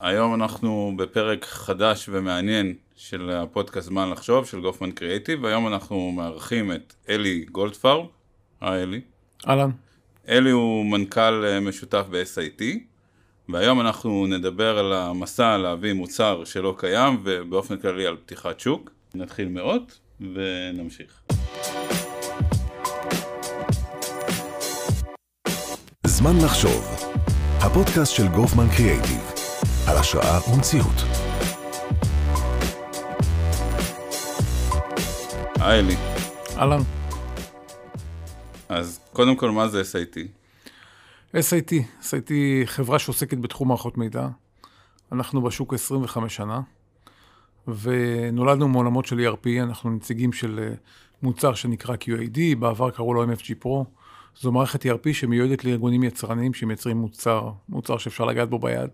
היום אנחנו בפרק חדש ומעניין של הפודקאסט זמן לחשוב של גופמן קריאיטיב, והיום אנחנו מארחים את אלי גולדפרב. היי אלי. אהלן. אלי הוא מנכ"ל אה, משותף ב-SIT, והיום אנחנו נדבר על המסע להביא מוצר שלא קיים, ובאופן כללי על פתיחת שוק. נתחיל מאות ונמשיך. זמן לחשוב, הפודקאסט של גופמן קריאייטיב, על השראה ומציאות. היי אלי. אהלן. אז קודם כל, מה זה SIT? SIT, SIT חברה שעוסקת בתחום מערכות מידע. אנחנו בשוק 25 שנה, ונולדנו מעולמות של ERP, אנחנו נציגים של אה, מוצר שנקרא QAD, בעבר קראו לו MFG Pro. זו מערכת ERP שמיועדת לארגונים יצרניים שמייצרים מוצר, מוצר שאפשר לגעת בו ביד.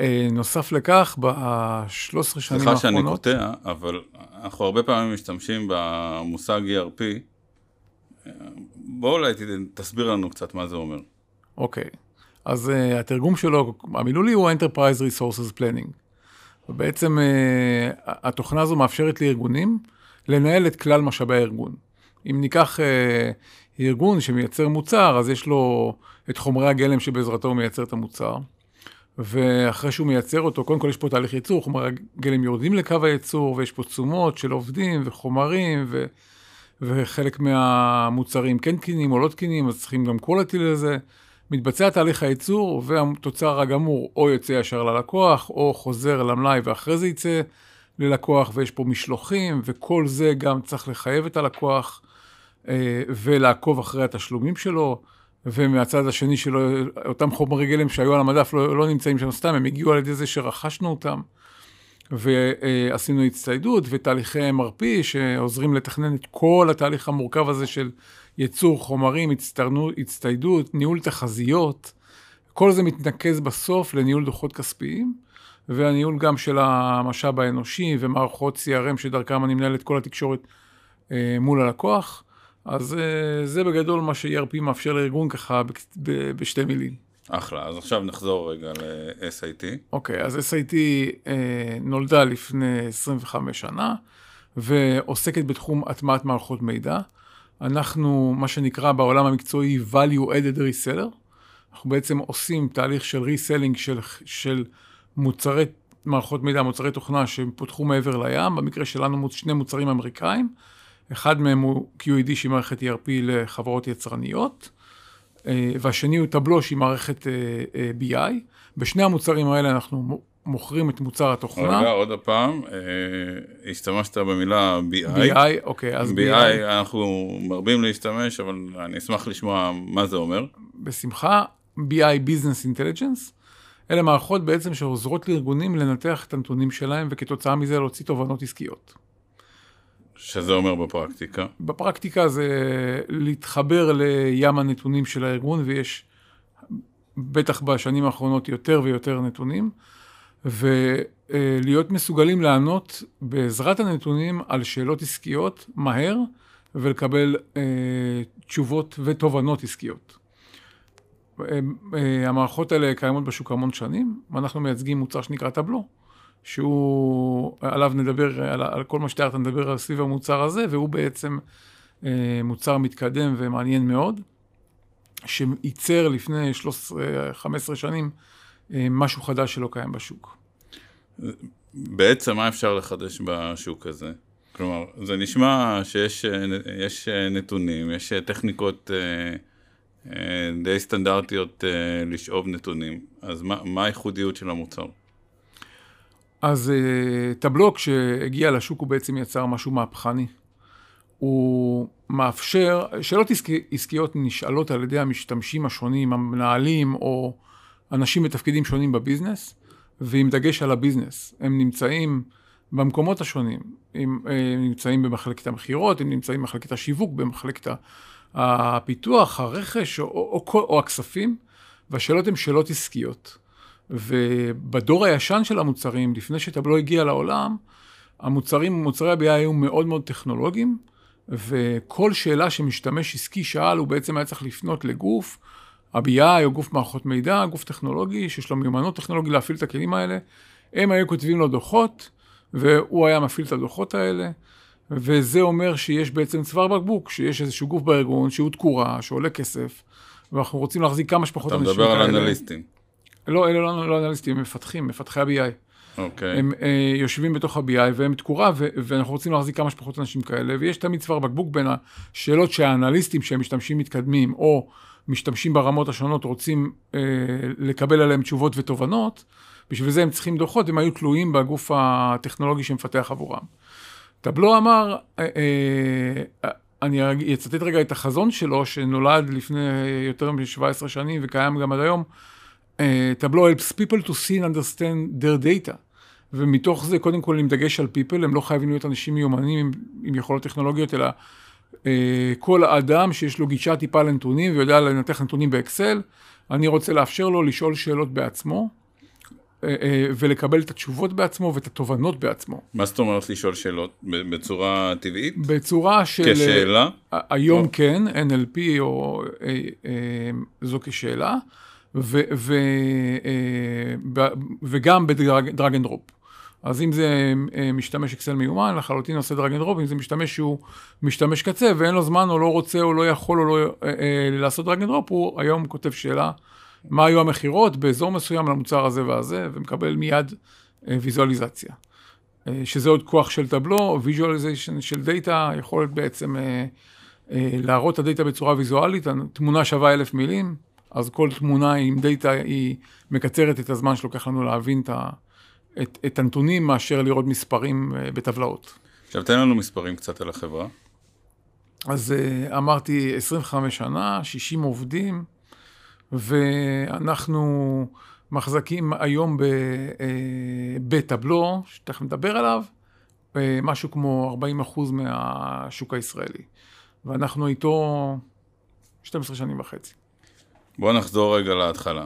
אה, נוסף לכך, ב-13 שנים האחרונות... סליחה שאני קוטע, אבל אנחנו הרבה פעמים משתמשים במושג ERP. בוא אולי תסביר לנו קצת מה זה אומר. אוקיי, אז uh, התרגום שלו, המילולי הוא Enterprise Resources Planning. ובעצם uh, התוכנה הזו מאפשרת לארגונים לנהל את כלל משאבי הארגון. אם ניקח uh, ארגון שמייצר מוצר, אז יש לו את חומרי הגלם שבעזרתו הוא מייצר את המוצר. ואחרי שהוא מייצר אותו, קודם כל יש פה תהליך ייצור, חומרי הגלם יורדים לקו הייצור, ויש פה תשומות של עובדים וחומרים, ו... וחלק מהמוצרים כן תקינים או לא תקינים, אז צריכים גם quality לזה. מתבצע תהליך הייצור, והתוצר הגמור או יוצא ישר ללקוח, או חוזר למלאי ואחרי זה יצא ללקוח, ויש פה משלוחים, וכל זה גם צריך לחייב את הלקוח אה, ולעקוב אחרי התשלומים שלו. ומהצד השני שלו, אותם חומרי גלם שהיו על המדף לא, לא נמצאים שם סתם, הם הגיעו על ידי זה שרכשנו אותם. ועשינו הצטיידות ותהליכי MRP שעוזרים לתכנן את כל התהליך המורכב הזה של ייצור חומרים, הצטיידות, ניהול תחזיות. כל זה מתנקז בסוף לניהול דוחות כספיים, והניהול גם של המשאב האנושי ומערכות CRM שדרכם אני מנהל את כל התקשורת אה, מול הלקוח. אז אה, זה בגדול מה ש-ERP מאפשר לארגון ככה בשתי מילים. אחלה, אז עכשיו נחזור רגע ל-SIT. אוקיי, okay, אז SIT אה, נולדה לפני 25 שנה, ועוסקת בתחום הטמעת מערכות מידע. אנחנו, מה שנקרא בעולם המקצועי value added reseller. אנחנו בעצם עושים תהליך של reselling של, של מוצרי מערכות מידע, מוצרי תוכנה שפותחו מעבר לים. במקרה שלנו שני מוצרים אמריקאים. אחד מהם הוא QAD שהיא מערכת ERP לחברות יצרניות. אה, והשני הוא Tableau שהיא מערכת אה, אה, BI. בשני המוצרים האלה אנחנו מוכרים את מוצר התוכנה. רגע, עוד פעם, השתמשת במילה BI. BI, אוקיי, אז BI. BI, אנחנו מרבים להשתמש, אבל אני אשמח לשמוע מה זה אומר. בשמחה, BI Business Intelligence. אלה מערכות בעצם שעוזרות לארגונים לנתח את הנתונים שלהם, וכתוצאה מזה להוציא תובנות עסקיות. שזה אומר בפרקטיקה? בפרקטיקה זה להתחבר לים הנתונים של הארגון, ויש בטח בשנים האחרונות יותר ויותר נתונים, ולהיות מסוגלים לענות בעזרת הנתונים על שאלות עסקיות מהר, ולקבל אה, תשובות ותובנות עסקיות. אה, אה, המערכות האלה קיימות בשוק המון שנים, ואנחנו מייצגים מוצר שנקרא טבלו. שהוא, עליו נדבר, על, על כל מה שתיארת נדבר על סביב המוצר הזה, והוא בעצם אה, מוצר מתקדם ומעניין מאוד, שייצר לפני 13-15 שנים אה, משהו חדש שלא קיים בשוק. בעצם מה אפשר לחדש בשוק הזה? כלומר, זה נשמע שיש יש נתונים, יש טכניקות אה, אה, די סטנדרטיות אה, לשאוב נתונים, אז מה, מה הייחודיות של המוצר? אז אה, טבלו כשהגיע לשוק הוא בעצם יצר משהו מהפכני. הוא מאפשר, שאלות עסקיות נשאלות על ידי המשתמשים השונים, המנהלים או אנשים בתפקידים שונים בביזנס, ועם דגש על הביזנס. הם נמצאים במקומות השונים, הם, אה, הם נמצאים במחלקת המכירות, הם נמצאים במחלקת השיווק, במחלקת הפיתוח, הרכש או, או, או, או הכספים, והשאלות הן שאלות עסקיות. ובדור הישן של המוצרים, לפני שטבלו הגיע לעולם, המוצרים, מוצרי ה-BI היו מאוד מאוד טכנולוגיים, וכל שאלה שמשתמש עסקי שאל, הוא בעצם היה צריך לפנות לגוף, ה-BI או גוף מערכות מידע, גוף טכנולוגי, שיש לו מיומנות טכנולוגית להפעיל את הכלים האלה, הם היו כותבים לו דוחות, והוא היה מפעיל את הדוחות האלה, וזה אומר שיש בעצם צוואר בקבוק, שיש איזשהו גוף בארגון שהוא תקורה, שעולה כסף, ואנחנו רוצים להחזיק כמה שפחות אתה אנשים מדבר כאלה. על אנליסטים. לא, אלה לא, לא אנליסטים, הם מפתחים, מפתחי ה-BI. אוקיי. הם אה, יושבים בתוך ה-BI והם תקורה, ו- ואנחנו רוצים להחזיק כמה שפחות אנשים כאלה, ויש תמיד צוואר בקבוק בין השאלות שהאנליסטים שהם משתמשים מתקדמים, או משתמשים ברמות השונות, רוצים אה, לקבל עליהם תשובות ותובנות, בשביל זה הם צריכים דוחות, הם היו תלויים בגוף הטכנולוגי שמפתח עבורם. טבלו אמר, אה, אה, אני אצטט רגע את החזון שלו, שנולד לפני יותר מ-17 שנים וקיים גם עד היום. אה, טבלו helps people to see and understand their data. ומתוך זה, קודם כל, עם דגש על people, הם לא חייבים להיות אנשים מיומנים עם, עם יכולות טכנולוגיות, אלא אה, כל אדם שיש לו גישה טיפה לנתונים ויודע לנתח נתונים באקסל, אני רוצה לאפשר לו לשאול שאלות בעצמו, אה, אה, ולקבל את התשובות בעצמו ואת התובנות בעצמו. מה זאת אומרת לשאול שאלות? בצורה טבעית? בצורה של... כשאלה? היום או. כן, NLP או אה, אה, זו כשאלה, ו, ו, אה, וגם ב drag and drop. אז אם זה אה, משתמש אקסל מיומן, לחלוטין עושה drag and drop, אם זה משתמש שהוא משתמש קצה ואין לו זמן או לא רוצה או לא יכול או לא אה, אה, לעשות drag and drop, הוא היום כותב שאלה, מה היו המכירות באזור מסוים למוצר הזה והזה, ומקבל מיד אה, ויזואליזציה. אה, שזה עוד כוח של Tableau, visualization של דאטה, יכולת בעצם אה, אה, להראות את הדאטה בצורה ויזואלית, תמונה שווה אלף מילים, אז כל תמונה עם דאטה היא מקצרת את הזמן שלוקח לנו להבין את, ה, את, את הנתונים מאשר לראות מספרים אה, בטבלאות. עכשיו תן לנו מספרים קצת על החברה. אז אה, אמרתי 25 שנה, 60 עובדים, ואנחנו מחזקים היום אה, בטבלו, שתכף נדבר עליו, משהו כמו 40% מהשוק הישראלי. ואנחנו איתו 12 שנים וחצי. בוא נחזור רגע להתחלה.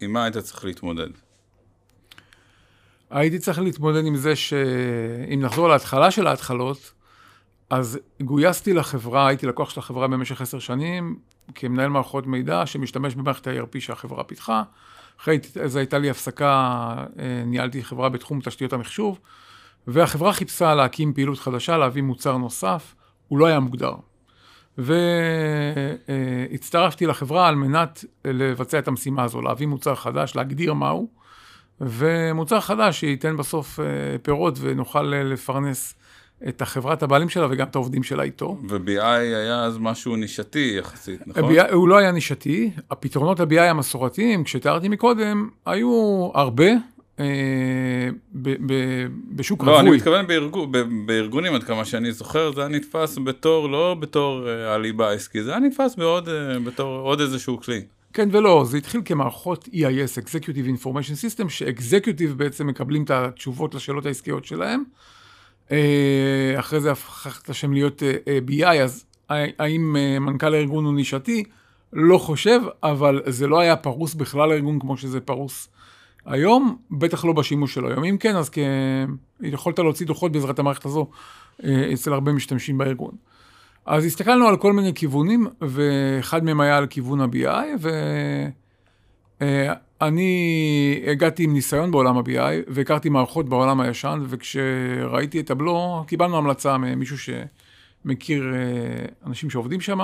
עם מה היית צריך להתמודד? הייתי צריך להתמודד עם זה שאם נחזור להתחלה של ההתחלות, אז גויסתי לחברה, הייתי לקוח של החברה במשך עשר שנים, כמנהל מערכות מידע שמשתמש במערכת ה-ERP שהחברה פיתחה. אחרי זה הייתה לי הפסקה, אה, ניהלתי חברה בתחום תשתיות המחשוב, והחברה חיפשה להקים פעילות חדשה, להביא מוצר נוסף, הוא לא היה מוגדר. והצטרפתי לחברה על מנת לבצע את המשימה הזו, להביא מוצר חדש, להגדיר מהו, ומוצר חדש שייתן בסוף אה, פירות ונוכל אה, לפרנס את החברת הבעלים שלה וגם את העובדים שלה איתו. ו-BI היה אז משהו נישתי יחסית, נכון? ה-BI, הוא לא היה נישתי, הפתרונות ה-BI המסורתיים, כשתיארתי מקודם, היו הרבה ב- ב- בשוק לא, אני רווי. מתכוון בארגו, ב- בארגונים, עד כמה שאני זוכר, זה היה נתפס בתור, לא בתור אה, הליבה העסקי, זה היה נתפס בעוד, אה, בתור עוד איזשהו כלי. כן ולא, זה התחיל כמערכות EIS, Executive Information System, שאקזקיוטיב בעצם מקבלים את התשובות לשאלות העסקיות שלהם. אה, אחרי זה הפך את השם להיות אה, אה, BI, אז האם אה, מנכ"ל הארגון הוא נישתי? לא חושב, אבל זה לא היה פרוס בכלל הארגון כמו שזה פרוס היום, בטח לא בשימוש שלו היום. אם כן, אז כ... יכולת להוציא דוחות בעזרת המערכת הזו אה, אצל הרבה משתמשים בארגון. אז הסתכלנו על כל מיני כיוונים, ואחד מהם היה על כיוון ה-BI, ואני הגעתי עם ניסיון בעולם ה-BI, והכרתי מערכות בעולם הישן, וכשראיתי את הבלו, קיבלנו המלצה ממישהו שמכיר אה, אנשים שעובדים שם,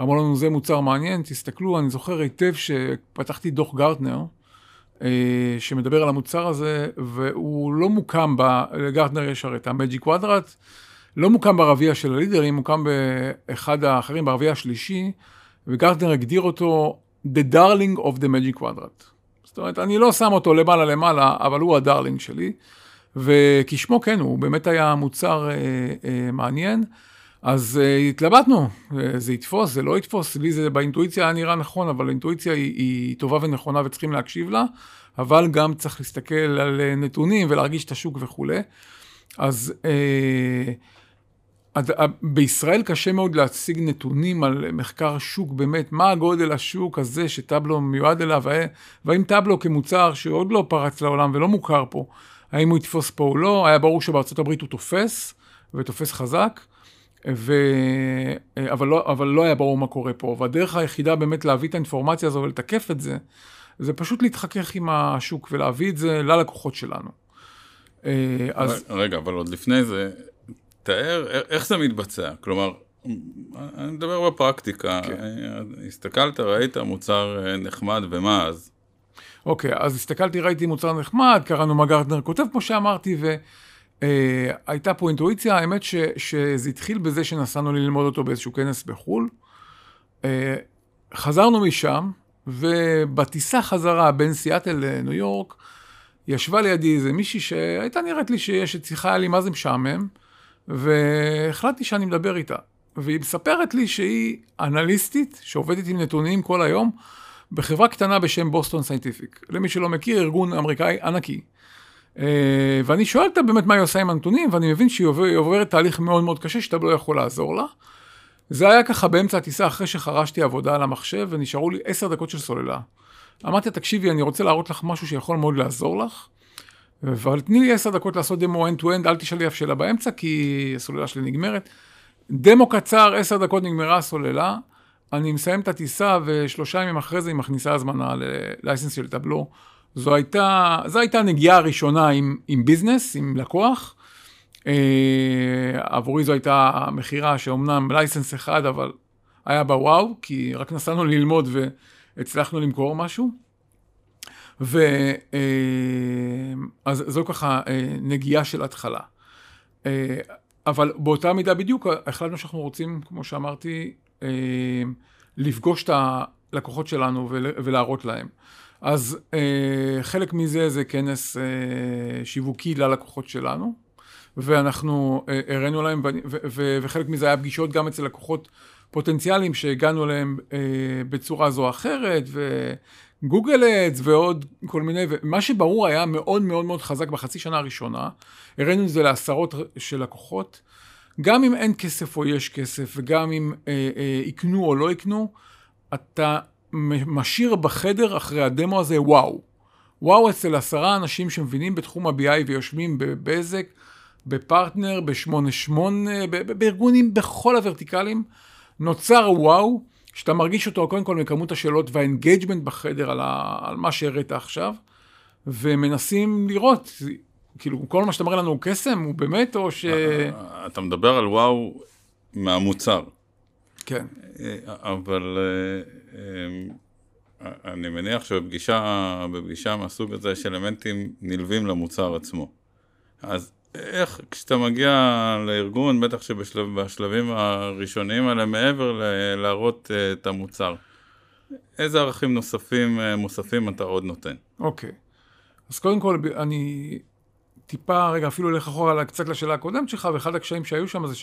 אמרו לנו, זה מוצר מעניין, תסתכלו, אני זוכר היטב שפתחתי דוח גרטנר, אה, שמדבר על המוצר הזה, והוא לא מוקם, לגרטנר יש הרי את המג'יק קוואדרט, לא מוקם ברביע של הלידרים, מוקם באחד האחרים, ברביע השלישי, וגרטנר הגדיר אותו The Darling of the Magic Quadrant. זאת אומרת, אני לא שם אותו למעלה למעלה, אבל הוא הדרלינג שלי, וכשמו כן, הוא באמת היה מוצר אה, אה, מעניין. אז אה, התלבטנו, אה, זה יתפוס, זה לא יתפוס, לי זה באינטואיציה היה נראה נכון, אבל האינטואיציה היא, היא טובה ונכונה וצריכים להקשיב לה, אבל גם צריך להסתכל על אה, נתונים ולהרגיש את השוק וכולי. אז אה, עד- ה- בישראל קשה מאוד להציג נתונים על מחקר שוק באמת, מה הגודל השוק הזה שטבלו מיועד אליו, וה- והאם טבלו כמוצר שעוד לא פרץ לעולם ולא מוכר פה, האם הוא יתפוס פה או לא, היה ברור שבארצות הברית הוא תופס, ותופס חזק. ו... אבל, לא, אבל לא היה ברור מה קורה פה, והדרך היחידה באמת להביא את האינפורמציה הזו ולתקף את זה, זה פשוט להתחכך עם השוק ולהביא את זה ללקוחות שלנו. אז... רגע, אבל עוד לפני זה, תאר איך זה מתבצע. כלומר, אני מדבר בפרקטיקה, כן. הסתכלת, ראית מוצר אה, נחמד, ומה אז? אוקיי, אז הסתכלתי, ראיתי מוצר נחמד, קראנו מה גרטנר כותב, כמו שאמרתי, והייתה אה, פה אינטואיציה, האמת ש, שזה התחיל בזה שנסענו ללמוד אותו באיזשהו כנס בחו"ל. אה, חזרנו משם, ובטיסה חזרה בין סיאטל לניו יורק, ישבה לידי איזה מישהי שהייתה נראית לי אשת שיחה, היה לי מה זה משעמם, והחלטתי שאני מדבר איתה. והיא מספרת לי שהיא אנליסטית, שעובדת עם נתונים כל היום, בחברה קטנה בשם Boston Scientific. למי שלא מכיר, ארגון אמריקאי ענקי. אה, ואני שואל אותה באמת מה היא עושה עם הנתונים, ואני מבין שהיא עוברת תהליך מאוד מאוד קשה, שאתה לא יכול לעזור לה. זה היה ככה באמצע הטיסה, אחרי שחרשתי עבודה על המחשב, ונשארו לי עשר דקות של סוללה. אמרתי, תקשיבי, אני רוצה להראות לך משהו שיכול מאוד לעזור לך, אבל תני לי עשר דקות לעשות דמו end-to-end, אל תשאלי אף שאלה באמצע, כי הסוללה שלי נגמרת. דמו קצר, עשר דקות נגמרה הסוללה, אני מסיים את הטיסה, ושלושה ימים אחרי זה היא מכניסה הזמנה ללייסנס של טבלו. זו הייתה, זו הייתה נגיעה הראשונה עם, עם ביזנס, עם לקוח. אה, עבורי זו הייתה מכירה שאומנם לייסנס אחד, אבל היה בה וואו, כי רק נסענו ללמוד והצלחנו למכור משהו. ו... אה, זו ככה אה, נגיעה של התחלה. אה, אבל באותה מידה בדיוק החלטנו שאנחנו רוצים, כמו שאמרתי, לפגוש את הלקוחות שלנו ולהראות להם. אז אה, חלק מזה זה כנס אה, שיווקי ללקוחות שלנו, ואנחנו הראינו להם, וחלק מזה היה פגישות גם אצל לקוחות פוטנציאליים שהגענו אליהם בצורה זו או אחרת, וגוגל אדס ועוד כל מיני, ומה שברור היה מאוד מאוד מאוד חזק בחצי שנה הראשונה, הראינו את זה לעשרות של לקוחות, גם אם אין כסף או יש כסף, וגם אם אה, אה, יקנו או לא יקנו, אתה משאיר בחדר אחרי הדמו הזה וואו. וואו אצל עשרה אנשים שמבינים בתחום ה-BI ויושבים בבזק, בפרטנר, ב-88, בארגונים בכל הוורטיקלים, נוצר וואו, שאתה מרגיש אותו קודם כל מכמות השאלות והאנגייג'מנט בחדר על, ה, על מה שהראית עכשיו, ומנסים לראות, כאילו, כל מה שאתה אומר לנו הוא קסם, הוא באמת, או ש... אתה מדבר על וואו מהמוצר. כן. אבל אה, אה, אני מניח שבפגישה מהסוג הזה יש אלמנטים נלווים למוצר עצמו. אז איך, כשאתה מגיע לארגון, בטח שבשלבים הראשוניים האלה, מעבר ל- להראות את המוצר, איזה ערכים נוספים, מוספים אתה עוד נותן? אוקיי. Okay. אז קודם כל, אני טיפה, רגע, אפילו אלך אחורה קצת לשאלה הקודמת שלך, ואחד הקשיים שהיו שם זה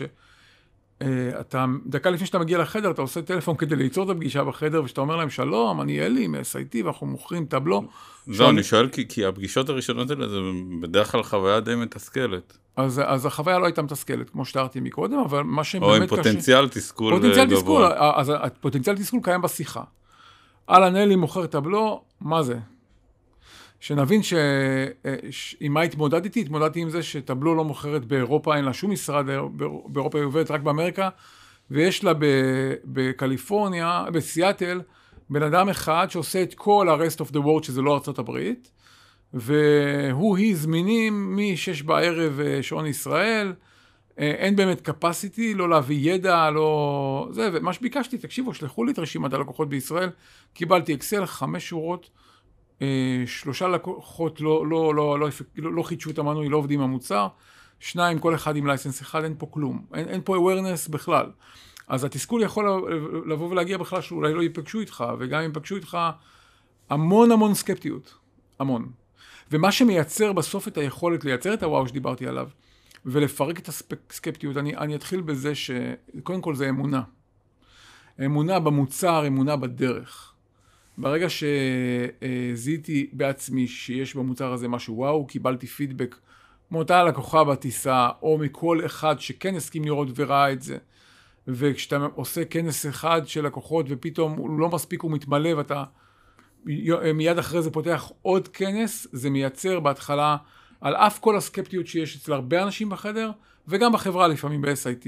שאתה, דקה לפני שאתה מגיע לחדר, אתה עושה טלפון כדי ליצור את הפגישה בחדר, ושאתה אומר להם, שלום, אני אלי מ-SIT, ואנחנו מוכרים טבלו. זהו, אני שואל כי, כי הפגישות הראשונות האלה זה בדרך כלל חוויה די מתסכלת. אז, אז החוויה לא הייתה מתסכלת, כמו שתיארתי מקודם, אבל מה שבאמת קשה... או עם פוטנציאל קשה, תסכול גבוה. פוטנציאל תסכול, אז הפוטנציאל תסכול קיים בשיחה. אהלן אלי מוכר טבלו, מה זה? שנבין שעם מה התמודדתי, התמודדתי עם זה שטבלו לא מוכרת באירופה, אין לה שום משרד באירופה, היא עובדת רק באמריקה, ויש לה בקליפורניה, בסיאטל, בן אדם אחד שעושה את כל ה-rest of the world, שזה לא הברית, והוא, היא זמינים מ-6 בערב אה, שעון ישראל, אה, אין באמת capacity, לא להביא ידע, לא... זה, ומה שביקשתי, תקשיבו, שלחו לי את רשימת הלקוחות בישראל, קיבלתי אקסל, חמש שורות, אה, שלושה לקוחות לא, לא, לא, לא, לא, לא חידשו את המנוי, לא עובדים עם המוצר, שניים, כל אחד עם לייסנס אחד, אין פה כלום, אין, אין פה awareness בכלל. אז התסכול יכול לבוא ולהגיע בכלל שאולי לא ייפגשו איתך, וגם אם ייפגשו איתך, המון המון סקפטיות, המון. ומה שמייצר בסוף את היכולת לייצר את הוואו שדיברתי עליו, ולפרק את הסקפטיות, אני, אני אתחיל בזה שקודם כל זה אמונה. אמונה במוצר, אמונה בדרך. ברגע שזיהיתי בעצמי שיש במוצר הזה משהו וואו, קיבלתי פידבק מאותה לקוחה בטיסה, או מכל אחד שכן הסכים לראות וראה את זה. וכשאתה עושה כנס אחד של לקוחות ופתאום הוא לא מספיק, הוא מתמלא ואתה מיד אחרי זה פותח עוד כנס, זה מייצר בהתחלה, על אף כל הסקפטיות שיש אצל הרבה אנשים בחדר, וגם בחברה לפעמים ב-SIT,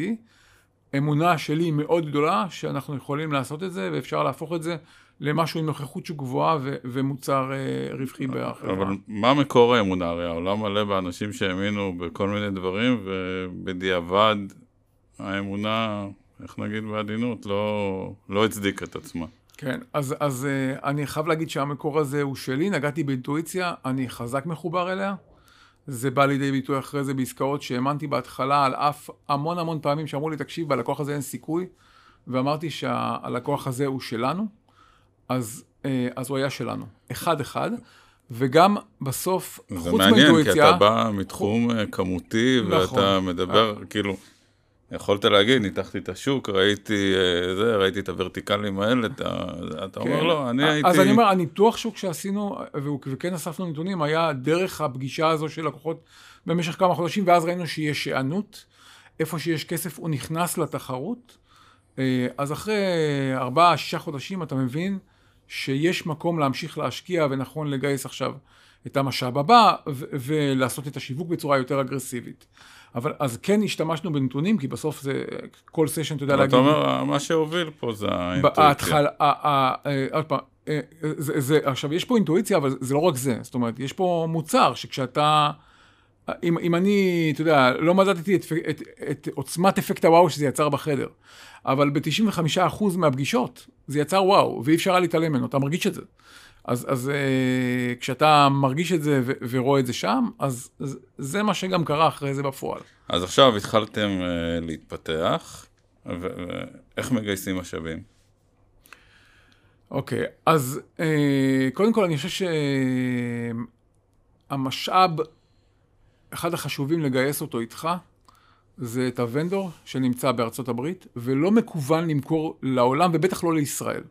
אמונה שלי מאוד גדולה שאנחנו יכולים לעשות את זה, ואפשר להפוך את זה למשהו עם נוכחות שוק גבוהה ו- ומוצר אה, רווחי בחברה. אבל מה מקור האמונה? הרי העולם מלא באנשים שהאמינו בכל מיני דברים, ובדיעבד האמונה, איך נגיד בעדינות, לא, לא הצדיקה את עצמה. כן, אז, אז uh, אני חייב להגיד שהמקור הזה הוא שלי, נגעתי באינטואיציה, אני חזק מחובר אליה. זה בא לידי ביטוי אחרי זה בעסקאות שהאמנתי בהתחלה, על אף המון המון פעמים שאמרו לי, תקשיב, בלקוח הזה אין סיכוי, ואמרתי שהלקוח הזה הוא שלנו, אז, uh, אז הוא היה שלנו, אחד-אחד. וגם בסוף, חוץ מאינטואיציה... זה מעניין, כי אתה בא מתחום חוץ... כמותי, נכון. ואתה מדבר, כאילו, יכולת להגיד, ניתחתי את השוק, ראיתי אה, זה, ראיתי את הוורטיקלים האלה, אתה, אתה כן. אומר, לא, אני הייתי... אז אני אומר, הניתוח שוק שעשינו, וכן אספנו נתונים, היה דרך הפגישה הזו של לקוחות במשך כמה חודשים, ואז ראינו שיש שענות, איפה שיש כסף הוא נכנס לתחרות. אה, אז אחרי ארבעה, שישה חודשים אתה מבין שיש מקום להמשיך להשקיע ונכון לגייס עכשיו את המשאב הבא ולעשות את השיווק בצורה יותר אגרסיבית. אבל אז כן השתמשנו בנתונים, כי בסוף זה כל סשן, אתה יודע להגיד... אתה אומר, מה שהוביל פה זה האינטואיציה. בהתחלה, עוד פעם, אה, זה, זה, עכשיו, יש פה אינטואיציה, אבל זה לא רק זה. זאת אומרת, יש פה מוצר שכשאתה... אם, אם אני, אתה יודע, לא מדדתי את, את, את עוצמת אפקט הוואו שזה יצר בחדר, אבל ב-95% מהפגישות זה יצר וואו, ואי אפשר היה להתעלם ממנו, אתה מרגיש את זה. אז, אז אה, כשאתה מרגיש את זה ו- ורואה את זה שם, אז, אז זה מה שגם קרה אחרי זה בפועל. אז עכשיו התחלתם אה, להתפתח, ואיך מגייסים משאבים? אוקיי, אז אה, קודם כל אני חושב שהמשאב, אחד החשובים לגייס אותו איתך, זה את הוונדור שנמצא בארצות הברית, ולא מקוון למכור לעולם, ובטח לא לישראל.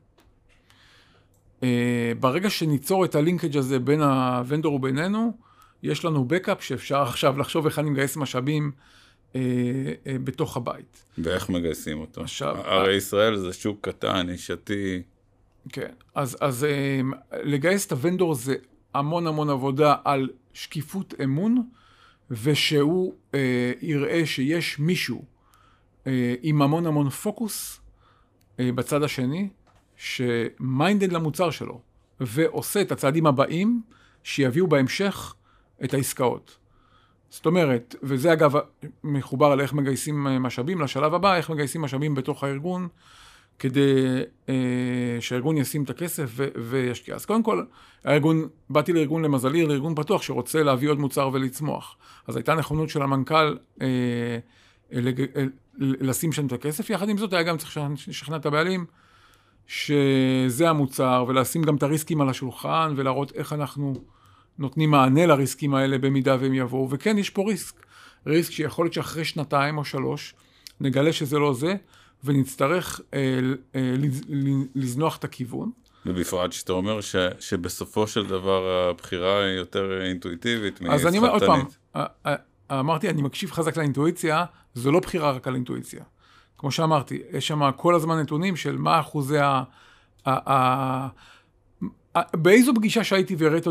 אה, ברגע שניצור את ה linkage הזה בין ה vendor ובינינו, יש לנו backup שאפשר עכשיו לחשוב איך אני מגייס משאבים אה, אה, בתוך הבית. ואיך מגייסים אותו? עכשיו... הרי ישראל זה שוק קטן, נישתי. כן, אז, אז uh, לגייס את ה vendor זה המון המון עבודה על שקיפות אמון, ושהוא אה, יראה שיש מישהו אה, עם המון המון פוקוס אה, בצד השני, שמיינדד למוצר שלו, ועושה את הצעדים הבאים שיביאו בהמשך את העסקאות. זאת אומרת, וזה אגב מחובר על איך מגייסים משאבים לשלב הבא, איך מגייסים משאבים בתוך הארגון, כדי אה, שהארגון ישים את הכסף ו- וישקיע. אז קודם כל, הארגון, באתי לארגון למזלי, לארגון פתוח שרוצה להביא עוד מוצר ולצמוח. אז הייתה נכונות של המנכ"ל אה, אה, לג- אה, לשים שם את הכסף, יחד עם זאת היה גם צריך לשכנע את הבעלים שזה המוצר, ולשים גם את הריסקים על השולחן, ולהראות איך אנחנו נותנים מענה לריסקים האלה במידה והם יבואו. וכן, יש פה ריסק. ריסק שיכול להיות שאחרי שנתיים או שלוש, נגלה שזה לא זה, ונצטרך אה, אה, לזנוח את הכיוון. ובפרט שאתה אומר ש, שבסופו של דבר הבחירה היא יותר אינטואיטיבית אז אני אומר עוד פעם, אמרתי, אני מקשיב חזק לאינטואיציה, זו לא בחירה רק על אינטואיציה. כמו שאמרתי, יש שם כל הזמן נתונים של מה אחוזי ה... ה, ה באיזו פגישה שהייתי והראיתי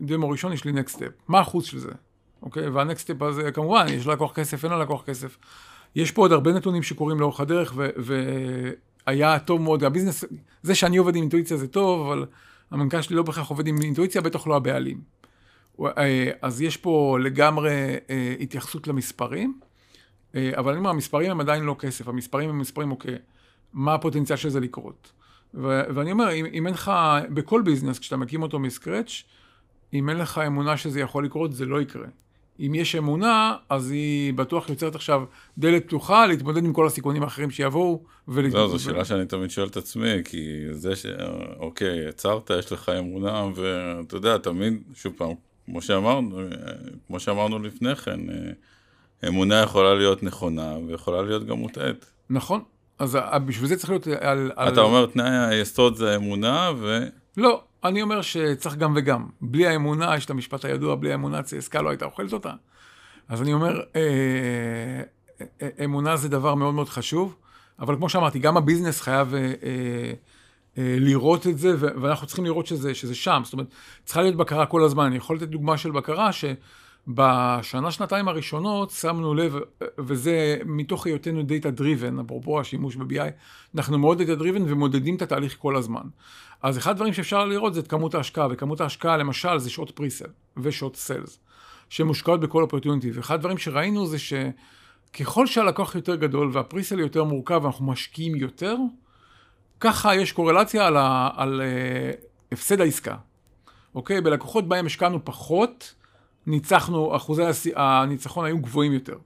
דמו ראשון, יש לי next step. מה האחוז של זה? אוקיי? וה next step הזה, כמובן, יש ללקוח כסף, אין ללקוח כסף. יש פה עוד הרבה נתונים שקורים לאורך הדרך, והיה טוב מאוד, ה business, זה שאני עובד עם אינטואיציה זה טוב, אבל המנכ"ל שלי לא בהכרח עובד עם אינטואיציה, בטח לא הבעלים. אה, אז יש פה לגמרי אה, התייחסות למספרים. אה, אבל אני אומר, המספרים הם עדיין לא כסף, המספרים הם מספרים, אוקיי, מה הפוטנציאל של זה לקרות? ו- ואני אומר, אם, אם אין לך, בכל ביזנס, כשאתה מקים אותו מסקרץ', אם אין לך אמונה שזה יכול לקרות, זה לא יקרה. אם יש אמונה, אז היא בטוח יוצרת עכשיו דלת פתוחה להתמודד עם כל הסיכונים האחרים שיבואו. ולהתמודד. לא, זו שאלה שאני תמיד שואל את עצמי, כי זה ש... אוקיי, יצרת, יש לך אמונה, ואתה יודע, תמיד, שוב פעם, כמו שאמרנו, כמו שאמרנו לפני כן, אמונה יכולה להיות נכונה ויכולה להיות גם מוטעית. נכון, אז בשביל זה צריך להיות על... אתה על... אומר תנאי היסוד זה אמונה ו... לא, אני אומר שצריך גם וגם. בלי האמונה, יש את המשפט הידוע, בלי האמונה צסקה לא הייתה אוכלת אותה. אז אני אומר, אה, אה, אה, אמונה זה דבר מאוד מאוד חשוב, אבל כמו שאמרתי, גם ה business חייב אה, אה, אה, לראות את זה, ואנחנו צריכים לראות שזה, שזה שם. זאת אומרת, צריכה להיות בקרה כל הזמן. אני יכול לתת דוגמה של בקרה, ש... בשנה, שנתיים הראשונות שמנו לב, וזה מתוך היותנו data driven, אפרופו השימוש ב-BI, אנחנו מאוד data driven ומודדים את התהליך כל הזמן. אז אחד הדברים שאפשר לראות זה את כמות ההשקעה, וכמות ההשקעה למשל זה שעות presale ושעות sales, שמושקעות בכל opportunity. ואחד הדברים שראינו זה שככל שהלקוח יותר גדול וה presale יותר מורכב ואנחנו משקיעים יותר, ככה יש קורלציה על, ה, על uh, הפסד העסקה. אוקיי? בלקוחות בהם השקענו פחות, ניצחנו, אחוזי הניצחון היו גבוהים יותר.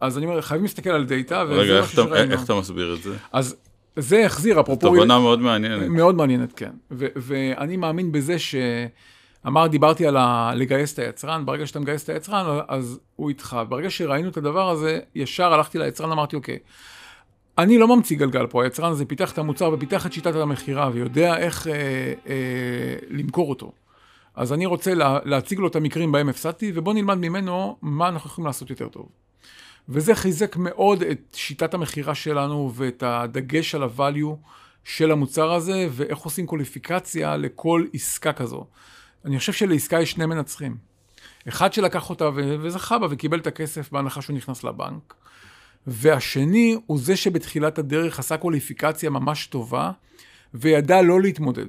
אז אני אומר, חייבים להסתכל על דאטה, רגע, איך אתה, איך אתה מסביר את זה? אז זה החזיר, אפרופו... תובנה מאוד מעניינת. מאוד מעניינת, כן. ו- ואני מאמין בזה ש... אמר, דיברתי על ה... לגייס את היצרן, ברגע שאתה מגייס את היצרן, אז הוא איתך. ברגע שראינו את הדבר הזה, ישר הלכתי ליצרן, אמרתי, אוקיי, אני לא ממציא גלגל פה, היצרן הזה פיתח את המוצר ופיתח את שיטת המכירה ויודע איך אה, אה, למכור אותו. אז אני רוצה לה, להציג לו את המקרים בהם הפסדתי, ובוא נלמד ממנו מה אנחנו יכולים לעשות יותר טוב. וזה חיזק מאוד את שיטת המכירה שלנו ואת הדגש על ה-value של המוצר הזה, ואיך עושים קוליפיקציה לכל עסקה כזו. אני חושב שלעסקה יש שני מנצחים. אחד שלקח אותה וזכה בה וקיבל את הכסף בהנחה שהוא נכנס לבנק, והשני הוא זה שבתחילת הדרך עשה קוליפיקציה ממש טובה, וידע לא להתמודד.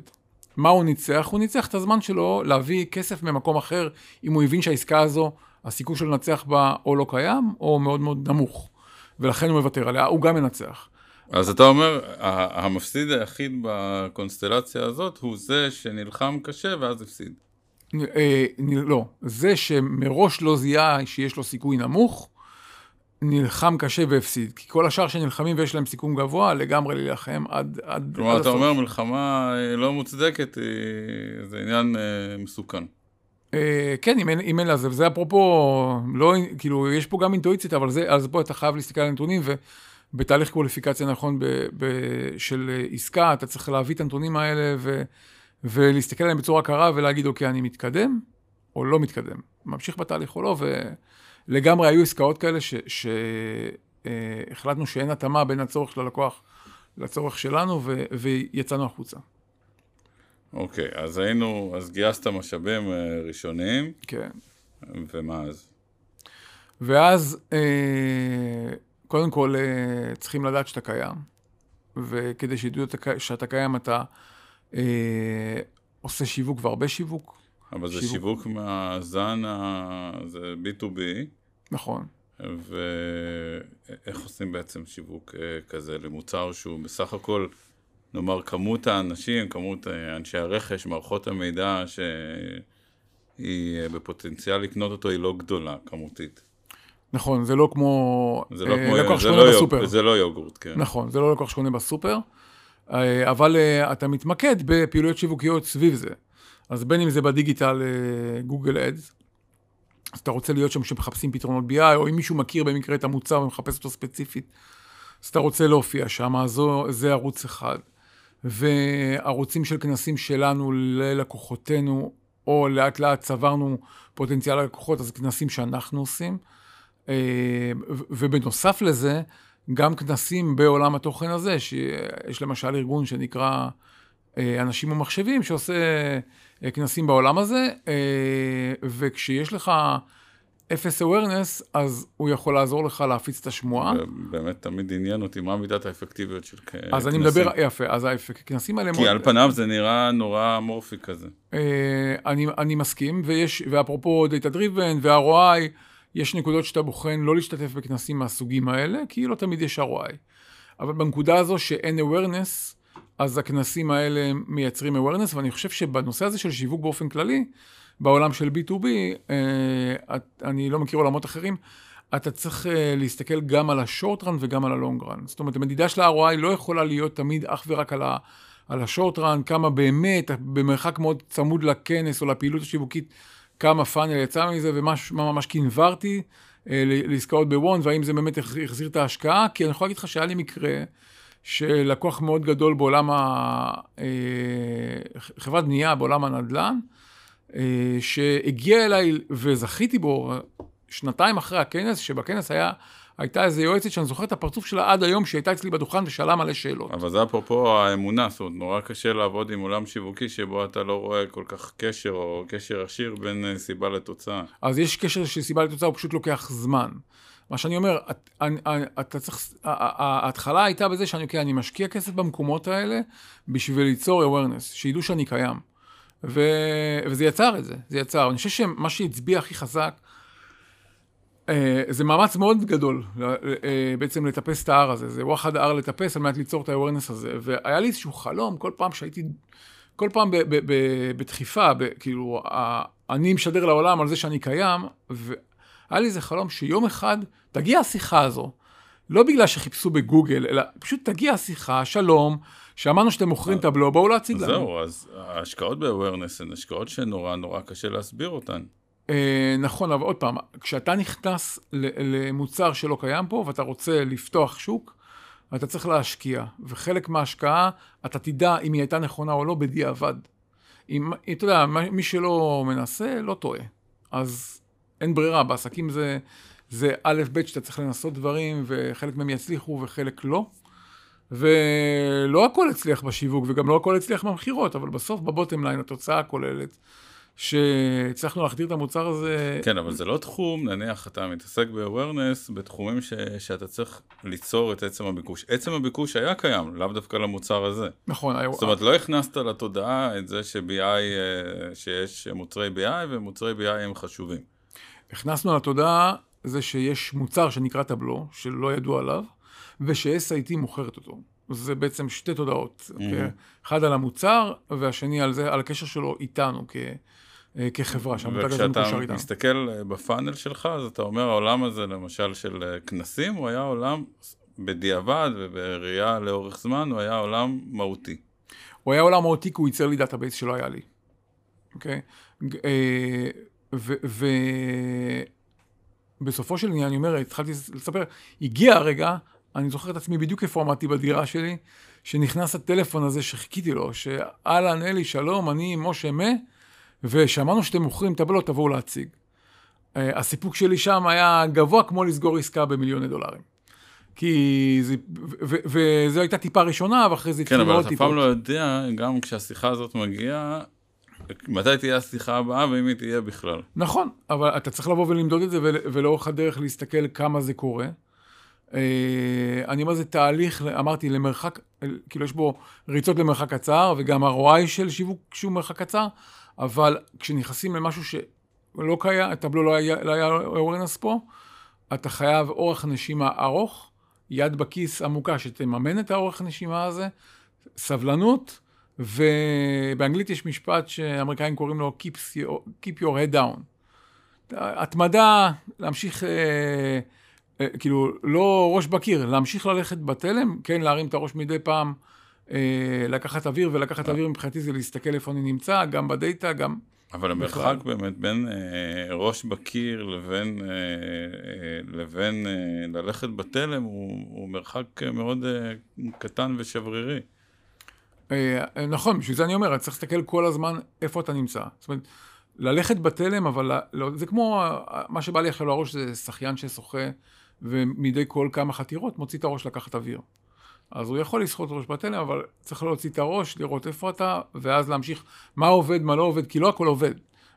מה הוא ניצח? הוא ניצח את הזמן שלו להביא כסף ממקום אחר, אם הוא הבין שהעסקה הזו, הסיכוי שלו לנצח בה או לא קיים, או מאוד מאוד נמוך. ולכן הוא מוותר עליה, הוא גם מנצח. אז אתה אומר, המפסיד היחיד בקונסטלציה הזאת הוא זה שנלחם קשה ואז הפסיד. אה, לא, זה שמראש לא זיהה שיש לו סיכוי נמוך, נלחם קשה והפסיד. כי כל השאר שנלחמים ויש להם סיכון גבוה, לגמרי להילחם עד, עד, כלומר, עד אתה אומר מלחמה אה, לא מוצדקת, אה, זה עניין מסוכן. כן, אם אין, אם אין לזה, וזה אפרופו, לא, כאילו, יש פה גם אינטואיציות, אבל זה, אז פה אתה חייב להסתכל על הנתונים, ו... בתהליך קווליפיקציה נכון ב, ב, של עסקה, אתה צריך להביא את הנתונים האלה ו, ולהסתכל עליהם בצורה קרה ולהגיד, אוקיי, אני מתקדם או לא מתקדם, ממשיך בתהליך או לא, ולגמרי היו עסקאות כאלה שהחלטנו שאין התאמה בין הצורך של הלקוח לצורך שלנו ו, ויצאנו החוצה. אוקיי, אז היינו, אז גייסת משאבים אה, ראשוניים. כן. ומה אז? ואז... אה, קודם כל, אה, צריכים לדעת שאתה קיים, וכדי שידעו שאתה קיים, אתה אה, עושה שיווק והרבה שיווק. אבל שיווק. זה שיווק מהזן, ה... זה B2B. נכון. ואיך עושים בעצם שיווק כזה למוצר שהוא בסך הכל, נאמר, כמות האנשים, כמות אה, אנשי הרכש, מערכות המידע שהיא בפוטנציאל לקנות אותו, היא לא גדולה כמותית. נכון, זה לא כמו, זה לא אה, כמו לקוח שקונה לא בסופר. זה לא יוגורט, כן. נכון, זה לא לקוח שקונה בסופר, אה, אבל אה, אתה מתמקד בפעילויות שיווקיות סביב זה. אז בין אם זה בדיגיטל גוגל אדס, אז אתה רוצה להיות שם שמחפשים פתרונות BI, או אם מישהו מכיר במקרה את המוצר ומחפש אותו ספציפית, אז אתה רוצה להופיע שם, אז זה ערוץ אחד. וערוצים של כנסים שלנו ללקוחותינו, או לאט לאט צברנו פוטנציאל ללקוחות, אז כנסים שאנחנו עושים. אה, ובנוסף לזה, גם כנסים בעולם התוכן הזה, שיש למשל ארגון שנקרא אה, אנשים ומחשבים, שעושה אה, כנסים בעולם הזה, וכשיש לך אפס awareness, אז הוא יכול לעזור לך להפיץ את השמועה. באמת תמיד עניין אותי מה מידת האפקטיביות של כנסים. אז אני מדבר, יפה, אז הכנסים האלה... כי. על פניו זה נראה נורא אמורפי כזה. אני, אני מסכים, ויש, ואפרופו data driven וה-ROI, יש נקודות שאתה בוחן לא להשתתף בכנסים מהסוגים האלה, כי לא תמיד יש ROI. אבל בנקודה הזו שאין awareness, אז הכנסים האלה מייצרים awareness, ואני חושב שבנושא הזה של שיווק באופן כללי, בעולם של B2B, אה, אני לא מכיר עולמות אחרים, אתה צריך אה, להסתכל גם על השורט רן וגם על הלונג רן. זאת אומרת, המדידה של ה-ROI לא יכולה להיות תמיד אך ורק על, ה, על השורט רן, כמה באמת, במרחק מאוד צמוד לכנס או לפעילות השיווקית, כמה פאנל יצא מזה ומה ממש קינברתי אה, לעסקאות בוון, והאם זה באמת החזיר את ההשקעה, כי אני יכול להגיד לך שהיה לי מקרה שלקוח מאוד גדול בעולם ה... אה, חברת בנייה בעולם הנדל"ן, שהגיע אליי וזכיתי בו שנתיים אחרי הכנס, שבכנס היה הייתה איזו יועצת שאני זוכר את הפרצוף שלה עד היום, שהיא הייתה אצלי בדוכן ושאלה מלא שאלות. אבל זה אפרופו האמונה, זאת אומרת, נורא קשה לעבוד עם עולם שיווקי שבו אתה לא רואה כל כך קשר או קשר עשיר בין אה, סיבה לתוצאה. אז יש קשר של סיבה לתוצאה, הוא פשוט לוקח זמן. מה שאני אומר, אני, אתה צריך, ההתחלה הייתה בזה שאני, אוקיי, אני משקיע כסף במקומות האלה בשביל ליצור awareness, שידעו שאני קיים. ו, וזה יצר את זה, זה יצר. אני חושב שמה שהצביע הכי חזק, אה, זה מאמץ מאוד גדול אה, בעצם לטפס את ההר הזה, זה וואחד ההר לטפס על מנת ליצור את ה-awareness הזה. והיה לי איזשהו חלום, כל פעם שהייתי, כל פעם בדחיפה, כאילו, אני משדר לעולם על זה שאני קיים, היה לי איזה חלום שיום אחד תגיע השיחה הזו, לא בגלל שחיפשו בגוגל, אלא פשוט תגיע השיחה, שלום, שאמרנו שאתם מוכרים את הבלו, בואו להציג לנו. זהו, אז ההשקעות ב-awareness הן השקעות שנורא נורא קשה להסביר אותן. אה, נכון, אבל עוד פעם, כשאתה נכנס למוצר שלא קיים פה ואתה רוצה לפתוח שוק, אתה צריך להשקיע, וחלק מההשקעה, אתה תדע אם היא הייתה נכונה או לא בדיעבד. אם, אתה יודע, מי שלא מנסה, לא טועה. אז אין ברירה, בעסקים זה, זה א', ב', שאתה צריך לנסות דברים, וחלק מהם יצליחו וחלק לא. ולא הכל הצליח בשיווק, וגם לא הכל הצליח במכירות, אבל בסוף בבוטם ליין, התוצאה הכוללת, שהצלחנו להחדיר את המוצר הזה. כן, אבל זה לא תחום, נניח אתה מתעסק ב-awareness, בתחומים ש, שאתה צריך ליצור את עצם הביקוש. עצם הביקוש היה קיים, לאו דווקא למוצר הזה. נכון. זאת אומרת, לא הכנסת לתודעה את זה ש-BI, אה, שיש מוצרי BI ומוצרי BI הם חשובים. הכנסנו לתודעה זה שיש מוצר שנקרא טבלו, שלא ידוע עליו, וש-SIT מוכרת אותו. זה בעצם שתי תודעות. Mm-hmm. אחד על המוצר, והשני על זה, על הקשר שלו איתנו כ, אה, כחברה, שהמותג הזה מקושר איתנו. וכשאתה מסתכל אה, ב funnel שלך, אז אתה אומר, העולם הזה, למשל, של אה, כנסים, הוא היה עולם בדיעבד ובראייה לאורך זמן, הוא היה עולם מהותי. הוא היה עולם מהותי כי הוא ייצר לי database שלא היה לי. אוקיי? ובסופו של עניין, אני אומר, התחלתי לספר, הגיע הרגע אני זוכר את עצמי בדיוק איפה עמדתי בדירה שלי, שנכנס הטלפון הזה שחיכיתי לו, שאהלן אלי, שלום, אני משה מה, ושמענו שאתם מוכרים טבלות, תבואו להציג. Uh, הסיפוק שלי שם היה גבוה כמו לסגור עסקה במיליוני דולרים. כי זה, וזו הייתה טיפה ראשונה, ואחרי זה התחילו כן, עוד טיפות. כן, אבל אתה אף פעם לא יודע, גם כשהשיחה הזאת מגיעה, מתי תהיה השיחה הבאה ואם היא תהיה בכלל. נכון, אבל אתה צריך לבוא ולמדוד את זה, ולאורך הדרך להסתכל כמה זה קורה. אה, אני אומר, זה תהליך, אמרתי, למרחק, כאילו יש בו ריצות למרחק קצר, וגם ה-ROI של שיווק שהוא מרחק קצר, אבל כשנכנסים למשהו שלא קיים, הטבלו לא היה, לא היה אורנס פה, אתה חייב אורך נשימה ארוך, יד בכיס עמוקה שתממן את האורך נשימה הזה, סבלנות, ובאנגלית יש משפט שאמריקאים קוראים לו Keep your, head down. התמדה, להמשיך... אה, כאילו, לא ראש בקיר, להמשיך ללכת בתלם, כן, להרים את הראש מדי פעם, אה, לקחת אוויר, ולקחת אוויר מבחינתי זה להסתכל איפה אני נמצא, גם בדאטה, גם... אבל המרחק באמת בין אה, ראש בקיר לבין, אה, אה, לבין אה, ללכת בתלם הוא, הוא מרחק מאוד אה, קטן ושברירי. אה, נכון, בשביל זה אני אומר, צריך להסתכל כל הזמן איפה אתה נמצא. זאת אומרת, ללכת בתלם, אבל לא, זה כמו, מה שבא לי עכשיו לראש זה שחיין ששוחה. ומדי כל כמה חתירות מוציא את הראש לקחת אוויר. אז הוא יכול לסחוט ראש בתלם, אבל צריך להוציא את הראש, לראות איפה אתה, ואז להמשיך מה עובד, מה לא עובד, כי לא הכל עובד.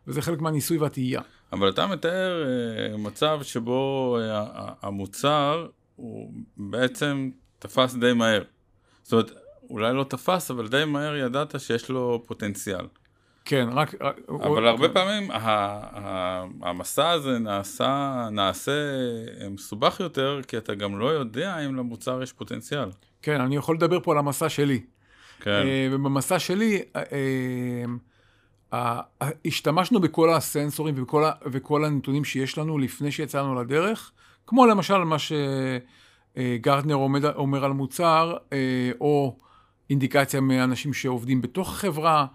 וזה חלק מהניסוי והתהייה. אבל אתה מתאר uh, מצב שבו uh, המוצר הוא בעצם תפס די מהר. זאת אומרת, אולי לא תפס, אבל די מהר ידעת שיש לו פוטנציאל. כן, רק... אבל. הרבה פעמים המסע הזה נעשה, נעשה מסובך יותר, כי אתה גם לא יודע אם למוצר יש פוטנציאל. כן, אני יכול לדבר פה על המסע שלי. כן. אה, ובמסע שלי, אה, אה, השתמשנו בכל הסנסורים וכל, וכל הנתונים שיש לנו לפני שיצאנו לדרך, כמו למשל מה שגרטנר אומר על מוצר, או אינדיקציה מאנשים שעובדים בתוך החברה, אה,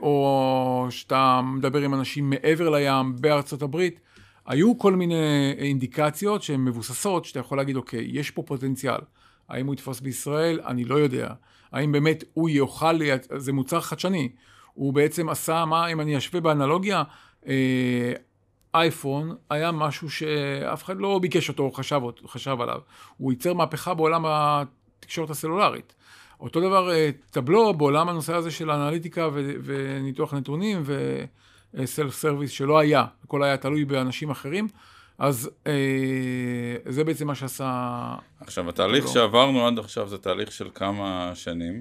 או שאתה מדבר עם אנשים מעבר לים בארצות הברית, היו כל מיני אינדיקציות שהן מבוססות, שאתה יכול להגיד, אוקיי, יש פה פוטנציאל. האם הוא יתפוס בישראל? אני לא יודע. האם באמת הוא יוכל, זה מוצר חדשני. הוא בעצם עשה, מה אם אני אשווה באנלוגיה, אה, אייפון היה משהו שאף אחד לא ביקש אותו או חשב, חשב עליו. הוא ייצר מהפכה בעולם התקשורת הסלולרית. אותו דבר אה, טבלו בעולם הנושא הזה של אנליטיקה ו- וניתוח נתונים וסלף סרוויס שלא היה, הכל היה תלוי באנשים אחרים. אז אה, זה בעצם מה שעשה... עכשיו, התהליך טבלו. שעברנו עד עכשיו זה תהליך של כמה שנים?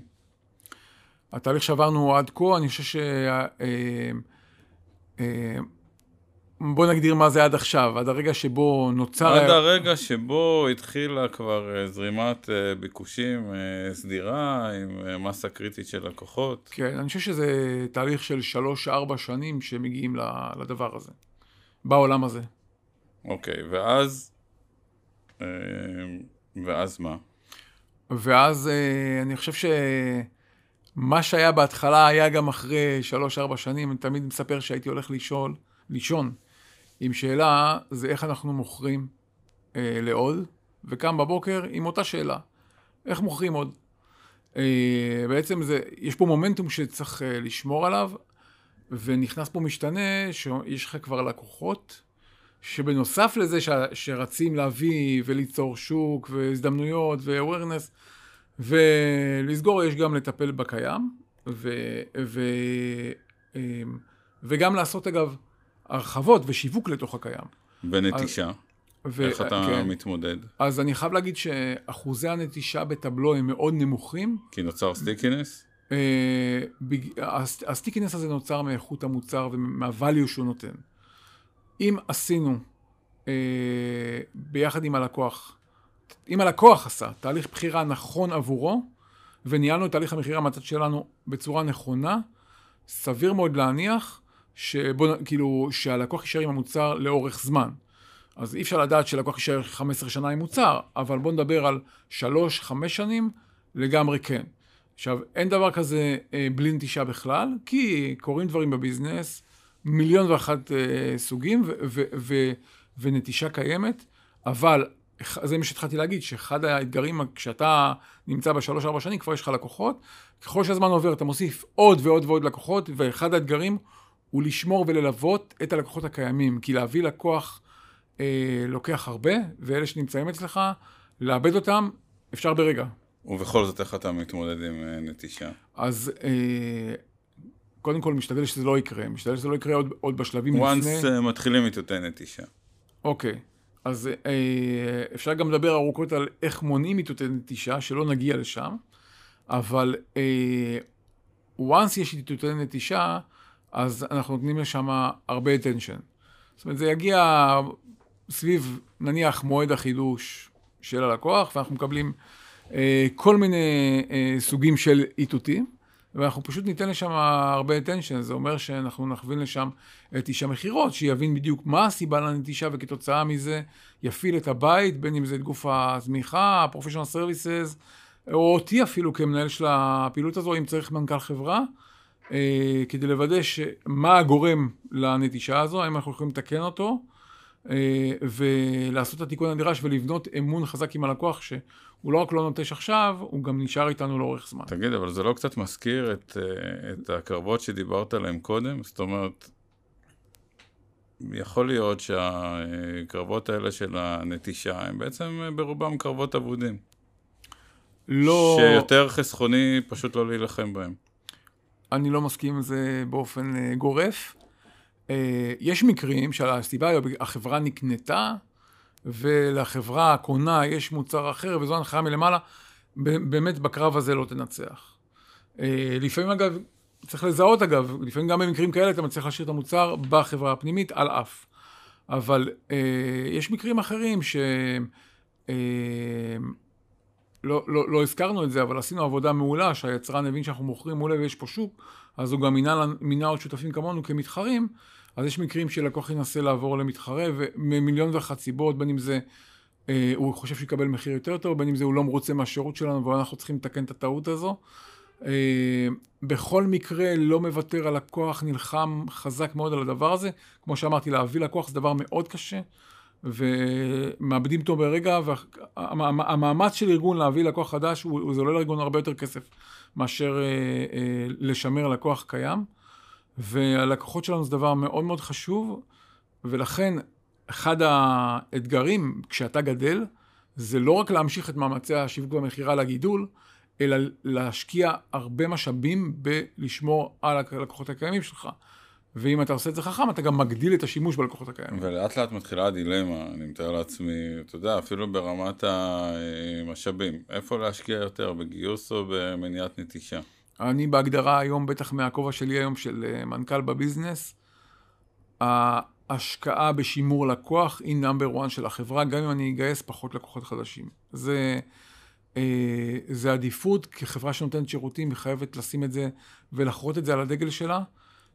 התהליך שעברנו עד כה, אני חושב ש... אה, אה, בוא נגדיר מה זה עד עכשיו, עד הרגע שבו נוצר... עד הרגע שבו התחילה כבר אה, זרימת אה, ביקושים אה, סדירה עם מסה קריטית של לקוחות. כן, אני חושב שזה תהליך של שלוש-ארבע שנים שמגיעים לדבר הזה, בעולם הזה. אוקיי, ואז... ואז מה? ואז אני חושב שמה שהיה בהתחלה היה גם אחרי שלוש-ארבע שנים, אני תמיד מספר שהייתי הולך לישון, לישון עם שאלה זה איך אנחנו מוכרים אה, לעוד, וקם בבוקר עם אותה שאלה, איך מוכרים עוד. אה, בעצם זה, יש פה מומנטום שצריך אה, לשמור עליו, ונכנס פה משתנה שיש לך כבר לקוחות, שבנוסף לזה ש, שרצים להביא וליצור שוק והזדמנויות ו-awareness, ולסגור יש גם לטפל בקיים, ו, ו, אה, וגם לעשות אגב הרחבות ושיווק לתוך הקיים. ונטישה. ו- איך אתה כן. מתמודד? אז אני חייב להגיד שאחוזי הנטישה ב Tableau הם מאוד נמוכים. כי נוצר stickiness? אה, ה stickiness הזה נוצר מאיכות המוצר ומה value שהוא נותן. אם עשינו אה, ביחד עם הלקוח, אם הלקוח עשה תהליך בחירה נכון עבורו, וניהלנו את תהליך המכירה מהצד שלנו בצורה נכונה, סביר מאוד להניח שבוא, כאילו, שהלקוח יישאר עם המוצר לאורך זמן. אז אי אפשר לדעת שלקוח יישאר 15 שנה עם מוצר, אבל בוא נדבר על 3-5 שנים, לגמרי כן. עכשיו, אין דבר כזה אה, בלי נטישה בכלל, כי קורים דברים בביזנס, מיליון ואחת אה, סוגים, ו- ו- ו- ונטישה קיימת, אבל זה מה שהתחלתי להגיד, שאחד האתגרים, כשאתה נמצא בשלוש-ארבע שנים, כבר יש לך לקוחות, ככל שהזמן עובר אתה מוסיף עוד ועוד ועוד לקוחות, ואחד האתגרים הוא לשמור וללוות את הלקוחות הקיימים, כי להביא לקוח אה, לוקח הרבה, ואלה שנמצאים אצלך, לאבד אותם אפשר ברגע. ובכל זאת, איך אתה מתמודד עם אה, נטישה? אז אה, קודם כל, משתדל שזה לא יקרה, משתדל שזה לא יקרה עוד, עוד בשלבים Once לפני. once אה, מתחילים איתותי נטישה. אוקיי, אז אה, אפשר גם לדבר ארוכות על איך מונעים איתותי נטישה, שלא נגיע לשם, אבל אה, once יש איתותי נטישה, אז אנחנו נותנים לשם הרבה attention. זאת אומרת, זה יגיע סביב, נניח, מועד החידוש של הלקוח, ואנחנו מקבלים אה, כל מיני אה, סוגים של איתותים, ואנחנו פשוט ניתן לשם הרבה attention. זה אומר שאנחנו נכווין לשם את איש המכירות, שיבין בדיוק מה הסיבה לנטישה, וכתוצאה מזה יפעיל את הבית, בין אם זה את גוף התמיכה, ה-professional services, או אותי אפילו כמנהל של הפעילות הזו, אם צריך מנכ"ל חברה. אה, כדי לוודא מה הגורם לנטישה הזו, האם אנחנו יכולים לתקן אותו, אה, ולעשות את התיקון הנדרש ולבנות אמון חזק עם הלקוח, שהוא לא רק לא נוטש עכשיו, הוא גם נשאר איתנו לאורך זמן. תגיד, אבל זה לא קצת מזכיר את, אה, את הקרבות שדיברת עליהן קודם? זאת אומרת, יכול להיות שהקרבות האלה של הנטישה הם בעצם ברובם קרבות אבודים. לא... שיותר חסכוני פשוט לא להילחם בהם. אני לא מסכים עם זה באופן uh, גורף. Uh, יש מקרים שהסיבה היא החברה נקנתה, ולחברה הקונה יש מוצר אחר, וזו הנחיה מלמעלה, באמת בקרב הזה לא תנצח. Uh, לפעמים אגב, צריך לזהות אגב, לפעמים גם במקרים כאלה אתה מצליח להשאיר את המוצר בחברה הפנימית על אף. אבל uh, יש מקרים אחרים ש... Uh, לא, לא, לא הזכרנו את זה, אבל עשינו עבודה מעולה, שהיצרן הבין שאנחנו מוכרים מעולה ויש פה שוק, אז הוא גם מינה, מינה עוד שותפים כמונו כמתחרים, אז יש מקרים שלקוח ינסה לעבור למתחרה, וממיליון ואחת סיבות, בין אם זה אה, הוא חושב שיקבל מחיר יותר טוב, בין אם זה הוא לא מרוצה מהשירות שלנו, ואנחנו צריכים לתקן את הטעות הזו. אה, בכל מקרה, לא מוותר, הלקוח נלחם חזק מאוד על הדבר הזה. כמו שאמרתי, להביא לקוח זה דבר מאוד קשה. ומאבדים אותו ברגע, והמאמץ של ארגון להביא לקוח חדש, הוא, זה עולה לארגון הרבה יותר כסף מאשר אה, אה, לשמר לקוח קיים. והלקוחות שלנו זה דבר מאוד מאוד חשוב, ולכן, אחד האתגרים כשאתה גדל, זה לא רק להמשיך את מאמצי השיווק והמכירה לגידול, אלא להשקיע הרבה משאבים בלשמור על הלקוחות הקיימים שלך. ואם אתה עושה את זה חכם, אתה גם מגדיל את השימוש בלקוחות הקיימים. ולאט לאט מתחילה הדילמה, אני מתאר לעצמי, אתה יודע, אפילו ברמת המשאבים. איפה להשקיע יותר, בגיוס או במניעת נטישה? אני בהגדרה היום, בטח מהכובע שלי היום של אה, מנכ"ל בביזנס, ההשקעה בשימור לקוח היא נאמבר 1 של החברה, גם אם אני אגייס פחות לקוחות חדשים. זה, אה, זה עדיפות, כחברה שנותנת שירותים, היא חייבת לשים את זה ולחרות את זה על הדגל שלה.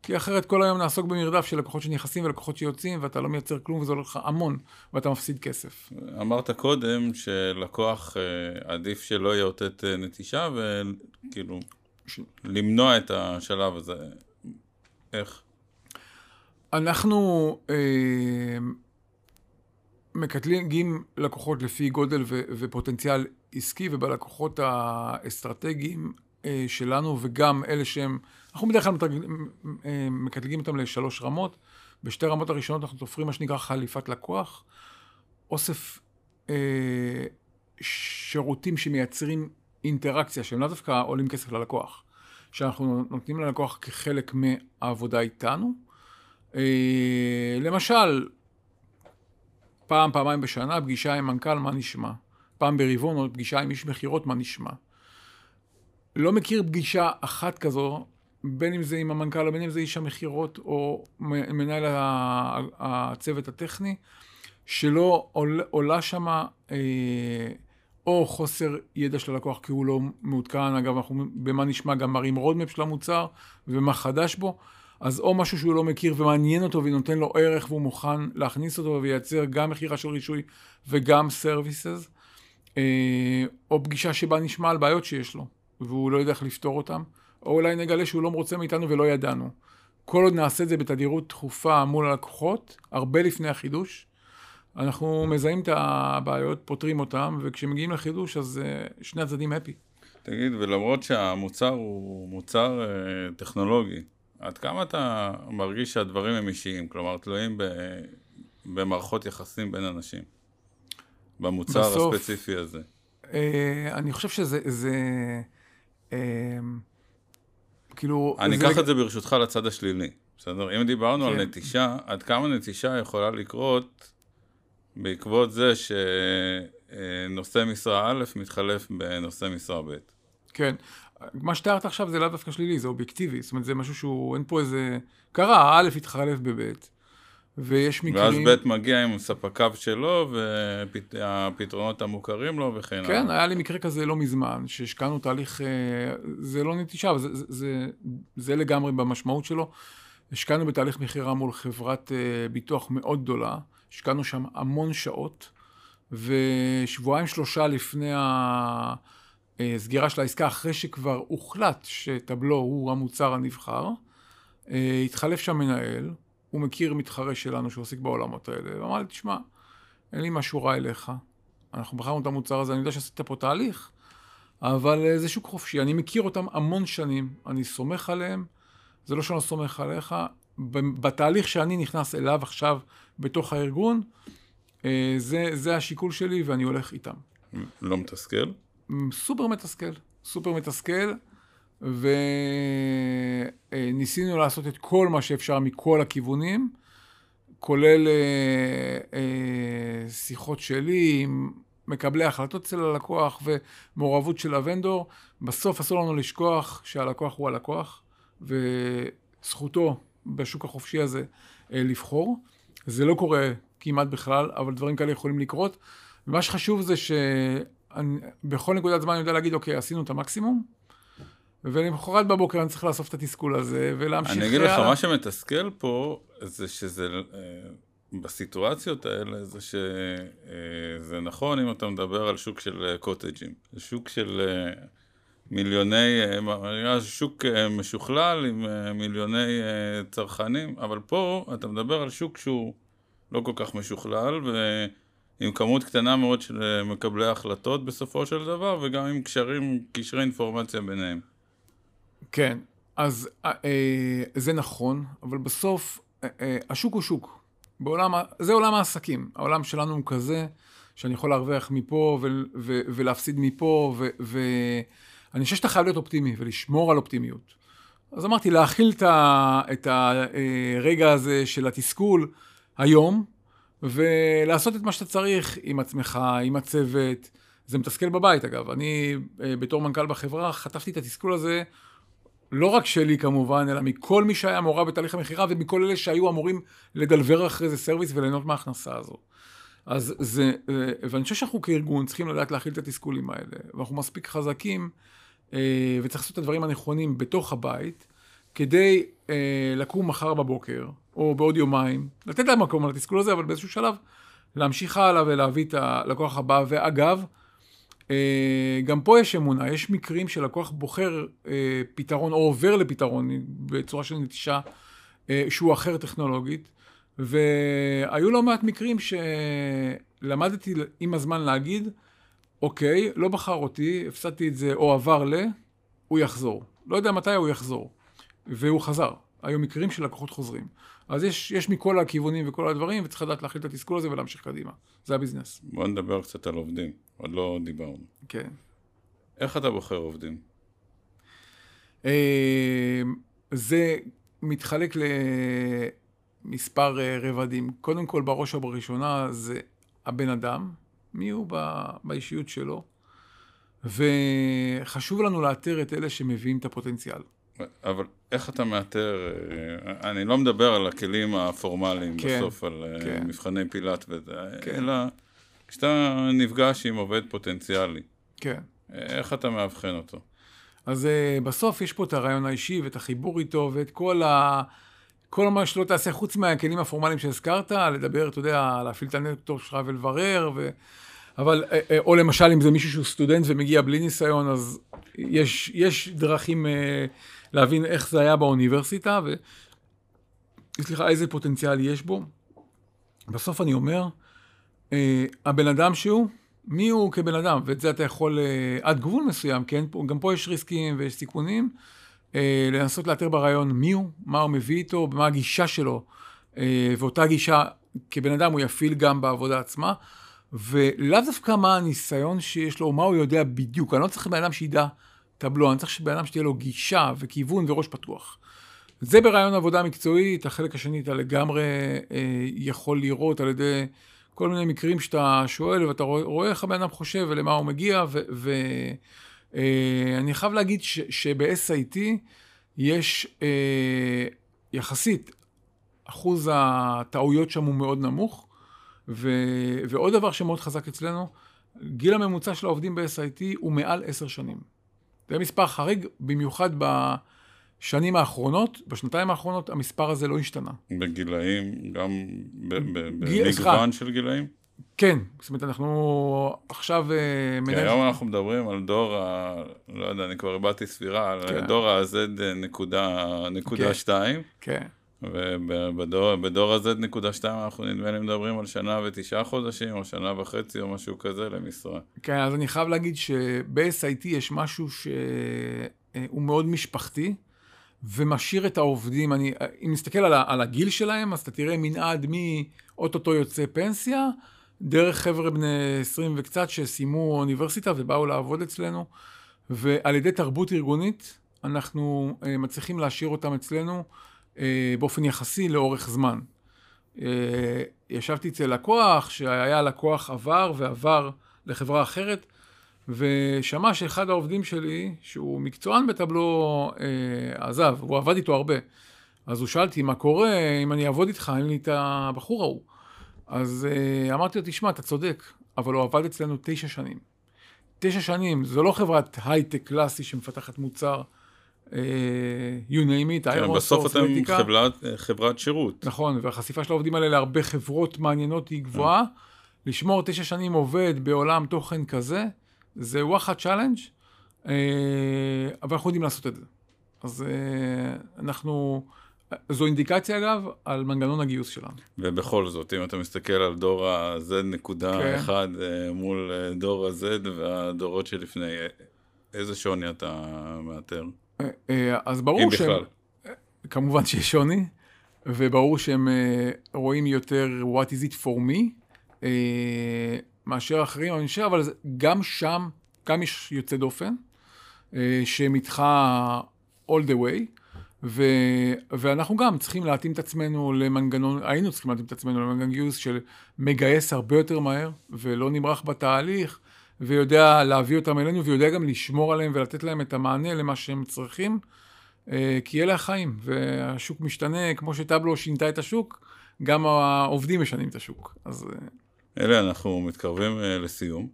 כי אחרת כל היום נעסוק במרדף של לקוחות שנכנסים ולקוחות שיוצאים, ואתה לא מייצר כלום וזה הולך לך המון, ואתה מפסיד כסף. אמרת קודם שלקוח אה, עדיף שלא יאותת אה, נטישה, וכאילו, ש... למנוע את השלב הזה. איך? אנחנו אה, מקטלגים לקוחות לפי גודל ו- ופוטנציאל עסקי, ובלקוחות האסטרטגיים אה, שלנו, וגם אלה שהם... אנחנו בדרך כלל אה, מקטלגים אותם לשלוש רמות. בשתי רמות הראשונות אנחנו תופרים מה שנקרא חליפת לקוח. אוסף אה, שירותים שמייצרים אינטראקציה, שהם לאו דווקא עולים כסף ללקוח, שאנחנו נותנים ללקוח כחלק מהעבודה איתנו. אה, למשל, פעם, פעמיים בשנה, פגישה עם מנכ"ל, מה נשמע? פעם ברבעון, או פגישה עם איש מכירות, מה נשמע? לא מכיר פגישה אחת כזו בין אם זה עם המנכ"ל, או בין אם זה איש המכירות, או מנהל הצוות הטכני, שלא עולה שם אה, או חוסר ידע של הלקוח כי הוא לא מעודכן, אגב, אנחנו במה נשמע גם מראים roadmap של המוצר ומה חדש בו, אז או משהו שהוא לא מכיר ומעניין אותו ונותן לו ערך והוא מוכן להכניס אותו וייצר גם מכירה של רישוי וגם services, אה, או פגישה שבה נשמע על בעיות שיש לו והוא לא יודע איך לפתור אותם. או אולי נגלה שהוא לא מרוצה מאיתנו ולא ידענו. כל עוד נעשה את זה בתדירות תכופה מול הלקוחות, הרבה לפני החידוש, אנחנו מזהים את הבעיות, פותרים אותן, וכשמגיעים לחידוש אז uh, שני הצדדים הפי. תגיד, ולמרות שהמוצר הוא מוצר uh, טכנולוגי, עד כמה אתה מרגיש שהדברים הם אישיים? כלומר, תלויים ב, במערכות יחסים בין אנשים, במוצר בסוף, הספציפי הזה. Uh, אני חושב שזה... זה, uh, כאילו... אני אקח את זה ברשותך לצד השלילי, בסדר? אם דיברנו כן. על נטישה, עד כמה נטישה יכולה לקרות בעקבות זה שנושא משרה א' מתחלף בנושא משרה ב'. כן. מה שתיארת עכשיו זה לאו דווקא שלילי, זה אובייקטיבי. זאת אומרת, זה משהו שהוא, אין פה איזה... קרה, א' התחלף בב'. ויש מקרים... ואז ב' מגיע עם ספקיו שלו, והפתרונות המוכרים לו וכן הלאה. כן, היה לי מקרה כזה לא מזמן, שהשקענו תהליך, אה, זה לא נטישה, אבל זה, זה, זה, זה לגמרי במשמעות שלו. השקענו בתהליך מכירה מול חברת אה, ביטוח מאוד גדולה, השקענו שם המון שעות, ושבועיים שלושה לפני הסגירה של העסקה, אחרי שכבר הוחלט שטבלו הוא המוצר הנבחר, אה, התחלף שם מנהל, הוא מכיר מתחרה שלנו שעוסק בעולמות האלה, ואמר לי, תשמע, אין לי משהו רע אליך. אנחנו בחרנו את המוצר הזה, אני יודע שעשית פה תהליך, אבל אה, זה שוק חופשי. אני מכיר אותם המון שנים, אני סומך עליהם, זה לא שאני לא סומך עליך. בתהליך שאני נכנס אליו עכשיו בתוך הארגון, אה, זה, זה השיקול שלי ואני הולך איתם. לא מתסכל? סופר מתסכל. סופר מתסכל. וניסינו לעשות את כל מה שאפשר מכל הכיוונים, כולל אה, אה, שיחות שלי עם מקבלי החלטות אצל הלקוח ומעורבות של הוונדור. בסוף אסור לנו לשכוח שהלקוח הוא הלקוח, וזכותו בשוק החופשי הזה אה, לבחור. זה לא קורה כמעט בכלל, אבל דברים כאלה יכולים לקרות. ומה שחשוב זה שבכל נקודת זמן אני יודע להגיד, אוקיי, עשינו את המקסימום, ולמחרת בבוקר אני צריך לאסוף את התסכול הזה ולהמשיך... אני אגיד לך, מה שמתסכל פה, זה שזה, אה, בסיטואציות האלה, זה שזה אה, נכון אם אתה מדבר על שוק של קוטג'ים. זה שוק של אה, מיליוני, שוק משוכלל עם מיליוני צרכנים, אבל פה אתה מדבר על שוק שהוא לא כל כך משוכלל, ועם כמות קטנה מאוד של מקבלי החלטות בסופו של דבר, וגם עם קשרים, קשרי אינפורמציה ביניהם. כן, אז אה, אה, זה נכון, אבל בסוף אה, השוק הוא שוק. בעולם, זה עולם העסקים. העולם שלנו הוא כזה, שאני יכול להרוויח מפה ו- ו- ולהפסיד מפה, ואני חושב שאתה חייב להיות אופטימי ולשמור על אופטימיות. אז אמרתי, להכיל את הרגע הזה של התסכול היום, ולעשות את מה שאתה צריך עם עצמך, עם הצוות. זה מתסכל בבית, אגב. אני, בתור מנכ"ל בחברה, חטפתי את התסכול הזה, לא רק שלי כמובן, אלא מכל מי שהיה מעורב בתהליך המכירה, ומכל אלה שהיו אמורים לדלבר אחרי זה סרוויס וליהנות מההכנסה הזו. אז זה, אה, ואני חושב שאנחנו כארגון צריכים לדעת להכיל את התסכולים האלה, ואנחנו מספיק חזקים, אה, וצריך לעשות את הדברים הנכונים בתוך הבית, כדי אה, לקום מחר בבוקר, או בעוד יומיים, לתת להם מקום על התסכול הזה, אבל באיזשהו שלב להמשיך הלאה ולהביא את הלקוח הבא. ואגב, גם פה יש אמונה, יש מקרים שלקוח בוחר אה, פתרון, או עובר לפתרון בצורה של נטישה, אה, שהוא אחר טכנולוגית, והיו לא מעט מקרים שלמדתי עם הזמן להגיד, אוקיי, לא בחר אותי, הפסדתי את זה, או עבר ל, הוא יחזור. לא יודע מתי הוא יחזור. והוא חזר. היו מקרים של לקוחות חוזרים. אז יש, יש מכל הכיוונים וכל הדברים, וצריך לדעת להכיל את התסכול הזה ולהמשיך קדימה. זה הביזנס. בוא נדבר קצת על עובדים, עוד לא דיברנו. כן. איך אתה בוחר עובדים? אה, זה מתחלק למספר אה, רבדים. קודם כל, בראש ובראשונה, זה הבן אדם, מי הוא ב- באישיות שלו, וחשוב לנו לאתר את אלה שמביאים את הפוטנציאל. אבל איך אתה מאתר, אה, אני לא מדבר על הכלים הפורמליים כן, בסוף, על אה, כן. מבחני פילאט וזה, כן. אלא כשאתה נפגש עם עובד פוטנציאלי, כן. איך אתה מאבחן אותו? אז בסוף יש פה את הרעיון האישי ואת החיבור איתו ואת כל ה... כל מה שלא תעשה חוץ מהכלים הפורמליים שהזכרת, לדבר, אתה יודע, להפעיל את הנטור שלך ולברר, ו... אבל, אה, אה, או למשל, אם זה מישהו שהוא סטודנט ומגיע בלי ניסיון, אז יש, יש דרכים אה, להבין איך זה היה באוניברסיטה, ו... סליחה, איזה פוטנציאל יש בו. בסוף אני אומר, אה, הבן אדם שהוא, מי הוא כבן אדם, ואת זה אתה יכול אה, עד גבול מסוים, כן? פה- גם פה יש ריסקים ויש סיכונים. אה, לנסות לאתר ברעיון מי הוא, מה הוא מביא איתו, מה הגישה שלו, אה, ואותה גישה כבן אדם הוא יפעיל גם בעבודה עצמה, ולאו דווקא מה הניסיון שיש לו, או מה הוא יודע בדיוק. אני לא צריך בן אדם שידע טבלו, אני צריך שבן אדם שתהיה לו גישה וכיוון וראש פתוח. זה ברעיון עבודה מקצועית, החלק השני אתה לגמרי אה, יכול לראות על ידי כל מיני מקרים שאתה שואל ואתה רואה, איך הבן אדם חושב ולמה הוא מגיע, ואני חייב להגיד ש- שב-SIT יש אה, יחסית, אחוז הטעויות שם הוא מאוד נמוך, ו, ועוד דבר שמאוד חזק אצלנו, גיל הממוצע של העובדים ב-SIT הוא מעל עשר שנים. זה מספר חריג, במיוחד בשנים האחרונות, בשנתיים האחרונות המספר הזה לא השתנה. בגילאים, גם גיל-. במגוון של גילאים? כן, זאת אומרת, אנחנו עכשיו... אה, כי מנהל- היום אנחנו מדברים על דור ה... לא יודע, אני כבר איבדתי ספירה, על כן. דור ה-Z נקודה, נקודה כן. שתיים, כן, ובדור בדור ה-Z נקודה שתיים אנחנו נדמה לי מדברים על שנה ותשעה חודשים, או שנה וחצי, או משהו כזה למשרה. כן, אז אני חייב להגיד שב-SIT יש משהו שהוא מאוד משפחתי, ומשאיר את העובדים, אני, אם נסתכל על, על הגיל שלהם, אז אתה תראה מנעד מאוטוטו יוצא פנסיה, דרך חבר'ה בני 20 וקצת שסיימו אוניברסיטה ובאו לעבוד אצלנו, ועל ידי תרבות ארגונית, אנחנו אה, מצליחים להשאיר אותם אצלנו באופן יחסי לאורך זמן. אה, ישבתי אצל לקוח, שהיה לקוח עבר ועבר לחברה אחרת, ושמע שאחד העובדים שלי, שהוא מקצוען בטבלו, אה, עזב, הוא עבד איתו הרבה. אז הוא שאל אותי, מה קורה אם אני אעבוד איתך, אין לי את הבחור ההוא. אז אה, אמרתי לו, תשמע, אתה צודק, אבל הוא עבד אצלנו תשע שנים. תשע שנים, זו לא חברת הייטק קלאסי שמפתחת מוצר, אה, you name it, כן, ironSource, בסוף אתם. חברת, חברת שירות. נכון, והחשיפה של העובדים האלה להרבה חברות מעניינות היא גבוהה. לשמור תשע שנים עובד בעולם תוכן כזה, זה וואחד challenge, אה, אבל אנחנו יודעים לעשות את זה. אז אה, אנחנו, זו אינדיקציה אגב על מנגנון הגיוס שלנו. ובכל זאת, אם אתה מסתכל על דור ה-Z נקודה כן. אחד אה, מול אה, דור ה-Z והדורות שלפני, אה, איזה שוני אתה מאתר? אה, אה, אז ברור אם שהם- בכלל. כמובן שיש שוני. וברור שהם אה, רואים יותר what is it for me, מאשר אחרים, אני חושב, אבל גם שם, גם יש יוצא דופן, שהם איתך all the way, ו, ואנחנו גם צריכים להתאים את עצמנו למנגנון, היינו צריכים להתאים את עצמנו למנגנון גיוס של מגייס הרבה יותר מהר, ולא נמרח בתהליך, ויודע להביא אותם אלינו, ויודע גם לשמור עליהם ולתת להם את המענה למה שהם צריכים, כי אלה החיים, והשוק משתנה, כמו שטבלו שינתה את השוק, גם העובדים משנים את השוק. אז... אלה, אנחנו מתקרבים לסיום,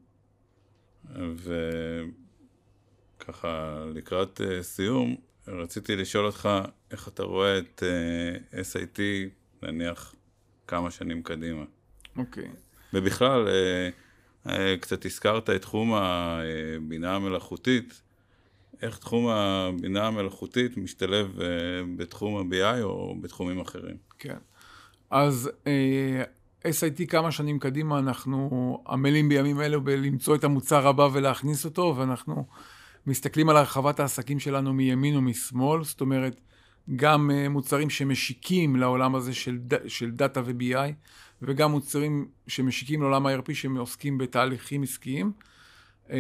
וככה לקראת סיום, רציתי לשאול אותך איך אתה רואה את SIT, נניח, כמה שנים קדימה. אוקיי. Okay. ובכלל, קצת הזכרת את תחום הבינה המלאכותית. איך תחום הבינה המלאכותית משתלב uh, בתחום ה-BI או בתחומים אחרים? כן. אז uh, SIT כמה שנים קדימה, אנחנו עמלים בימים אלו בלמצוא את המוצר הבא ולהכניס אותו, ואנחנו... מסתכלים על הרחבת העסקים שלנו מימין ומשמאל, זאת אומרת, גם מוצרים שמשיקים לעולם הזה של, של דאטה ו-BI, וגם מוצרים שמשיקים לעולם ה-RP שעוסקים בתהליכים עסקיים. Uh,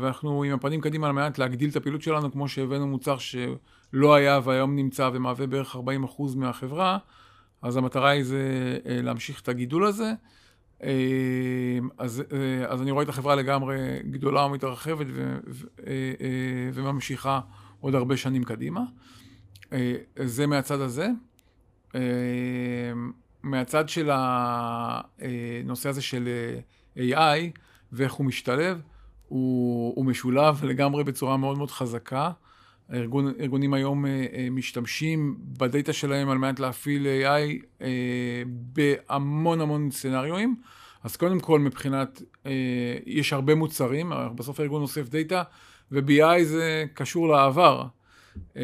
ואנחנו עם הפנים קדימה על מנת להגדיל את הפעילות שלנו, כמו שהבאנו מוצר שלא היה והיום נמצא ומהווה בערך 40% מהחברה, אז המטרה היא זה uh, להמשיך את הגידול הזה. אה, אז, אה, אז אני רואה את החברה לגמרי גדולה ומתרחבת ו, ו, אה, וממשיכה עוד הרבה שנים קדימה. זה מהצד הזה. מהצד של הנושא הזה של AI ואיך הוא משתלב, הוא, הוא משולב לגמרי בצורה מאוד מאוד חזקה. הארגון, ארגונים היום משתמשים בדאטה שלהם על מנת להפעיל AI בהמון המון סצנריואים. אז קודם כל מבחינת, אה, יש הרבה מוצרים, בסוף הארגון אוסף דאטה, ו-BI זה קשור לעבר. אה,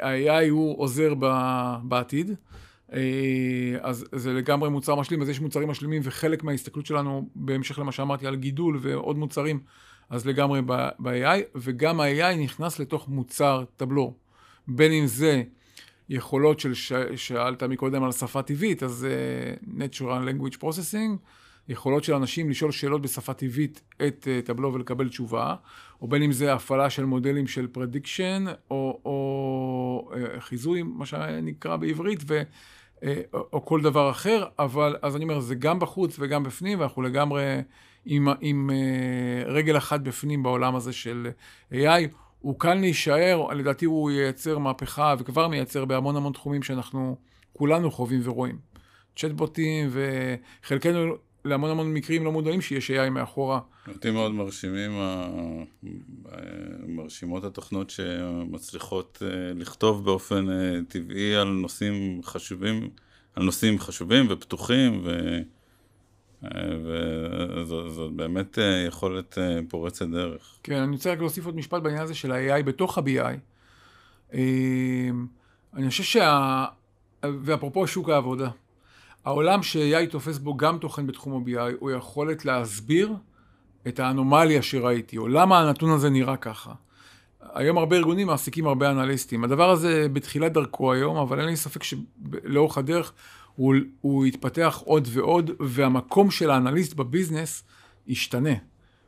ה-AI הוא עוזר בעתיד, אה, אז זה לגמרי מוצר משלים, אז יש מוצרים משלימים, וחלק מההסתכלות שלנו, בהמשך למה שאמרתי על גידול ועוד מוצרים, אז לגמרי ב-AI, וגם ה-AI נכנס לתוך מוצר טבלו, בין אם זה יכולות של, שאלת מקודם על שפה טבעית, אז Natural Language Processing, יכולות של אנשים לשאול שאלות בשפה טבעית את uh, Tableau ולקבל תשובה, או בין אם זה הפעלה של מודלים של prediction, או, או uh, חיזוי, מה שנקרא בעברית, ו, uh, או, או כל דבר אחר, אבל אז אני אומר, זה גם בחוץ וגם בפנים, ואנחנו לגמרי עם, עם uh, רגל אחת בפנים בעולם הזה של AI. הוא כאן להישאר, לדעתי הוא ייצר מהפכה, וכבר מייצר בהמון המון תחומים שאנחנו כולנו חווים ורואים. צ'טבוטים, וחלקנו להמון המון מקרים לא מודעים שיש AI מאחורה. אותי מאוד מרשימים, מרשימות התוכנות שמצליחות אה, לכתוב באופן אה, טבעי על נושאים חשובים, על נושאים חשובים ופתוחים. אה, וזאת באמת יכולת פורצת דרך. כן, אני רוצה רק להוסיף עוד משפט בעניין הזה של ה-AI בתוך ה-BI. אני חושב שה... ואפרופו שוק העבודה, העולם ש-AI תופס בו גם תוכן בתחום ה-BI, הוא יכולת להסביר את האנומליה שראיתי, או למה הנתון הזה נראה ככה. היום הרבה ארגונים מעסיקים הרבה אנליסטים. הדבר הזה בתחילת דרכו היום, אבל אין לי ספק שלאורך הדרך הוא, הוא יתפתח עוד ועוד, והמקום של האנליסט בביזנס ישתנה.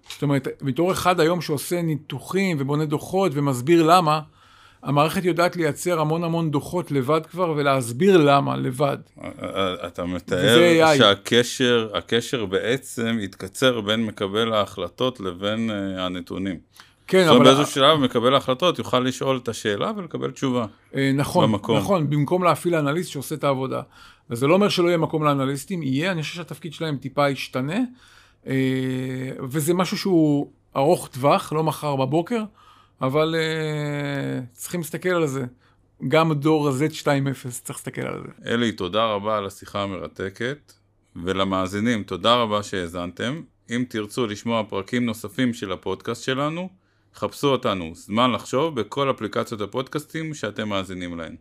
זאת אומרת, בתור אחד היום שעושה ניתוחים ובונה דוחות ומסביר למה, המערכת יודעת לייצר המון המון דוחות לבד כבר ולהסביר למה לבד. אתה מתאר שהקשר, הקשר בעצם יתקצר בין מקבל ההחלטות לבין uh, הנתונים. כן, אבל... באיזשהו שלב מקבל ההחלטות יוכל לשאול את השאלה ולקבל תשובה. אה, נכון, במקום. נכון, במקום להפעיל אנליסט שעושה את העבודה. וזה לא אומר שלא יהיה מקום לאנליסטים, יהיה, אני חושב שהתפקיד שלהם טיפה ישתנה, אה, וזה משהו שהוא ארוך טווח, לא מחר בבוקר. אבל uh, צריכים להסתכל על זה. גם דור Z2.0 צריך להסתכל על זה. אלי, תודה רבה על השיחה המרתקת, ולמאזינים, תודה רבה שהאזנתם. אם תרצו לשמוע פרקים נוספים של הפודקאסט שלנו, חפשו אותנו, זמן לחשוב, בכל אפליקציות הפודקאסטים שאתם מאזינים להן.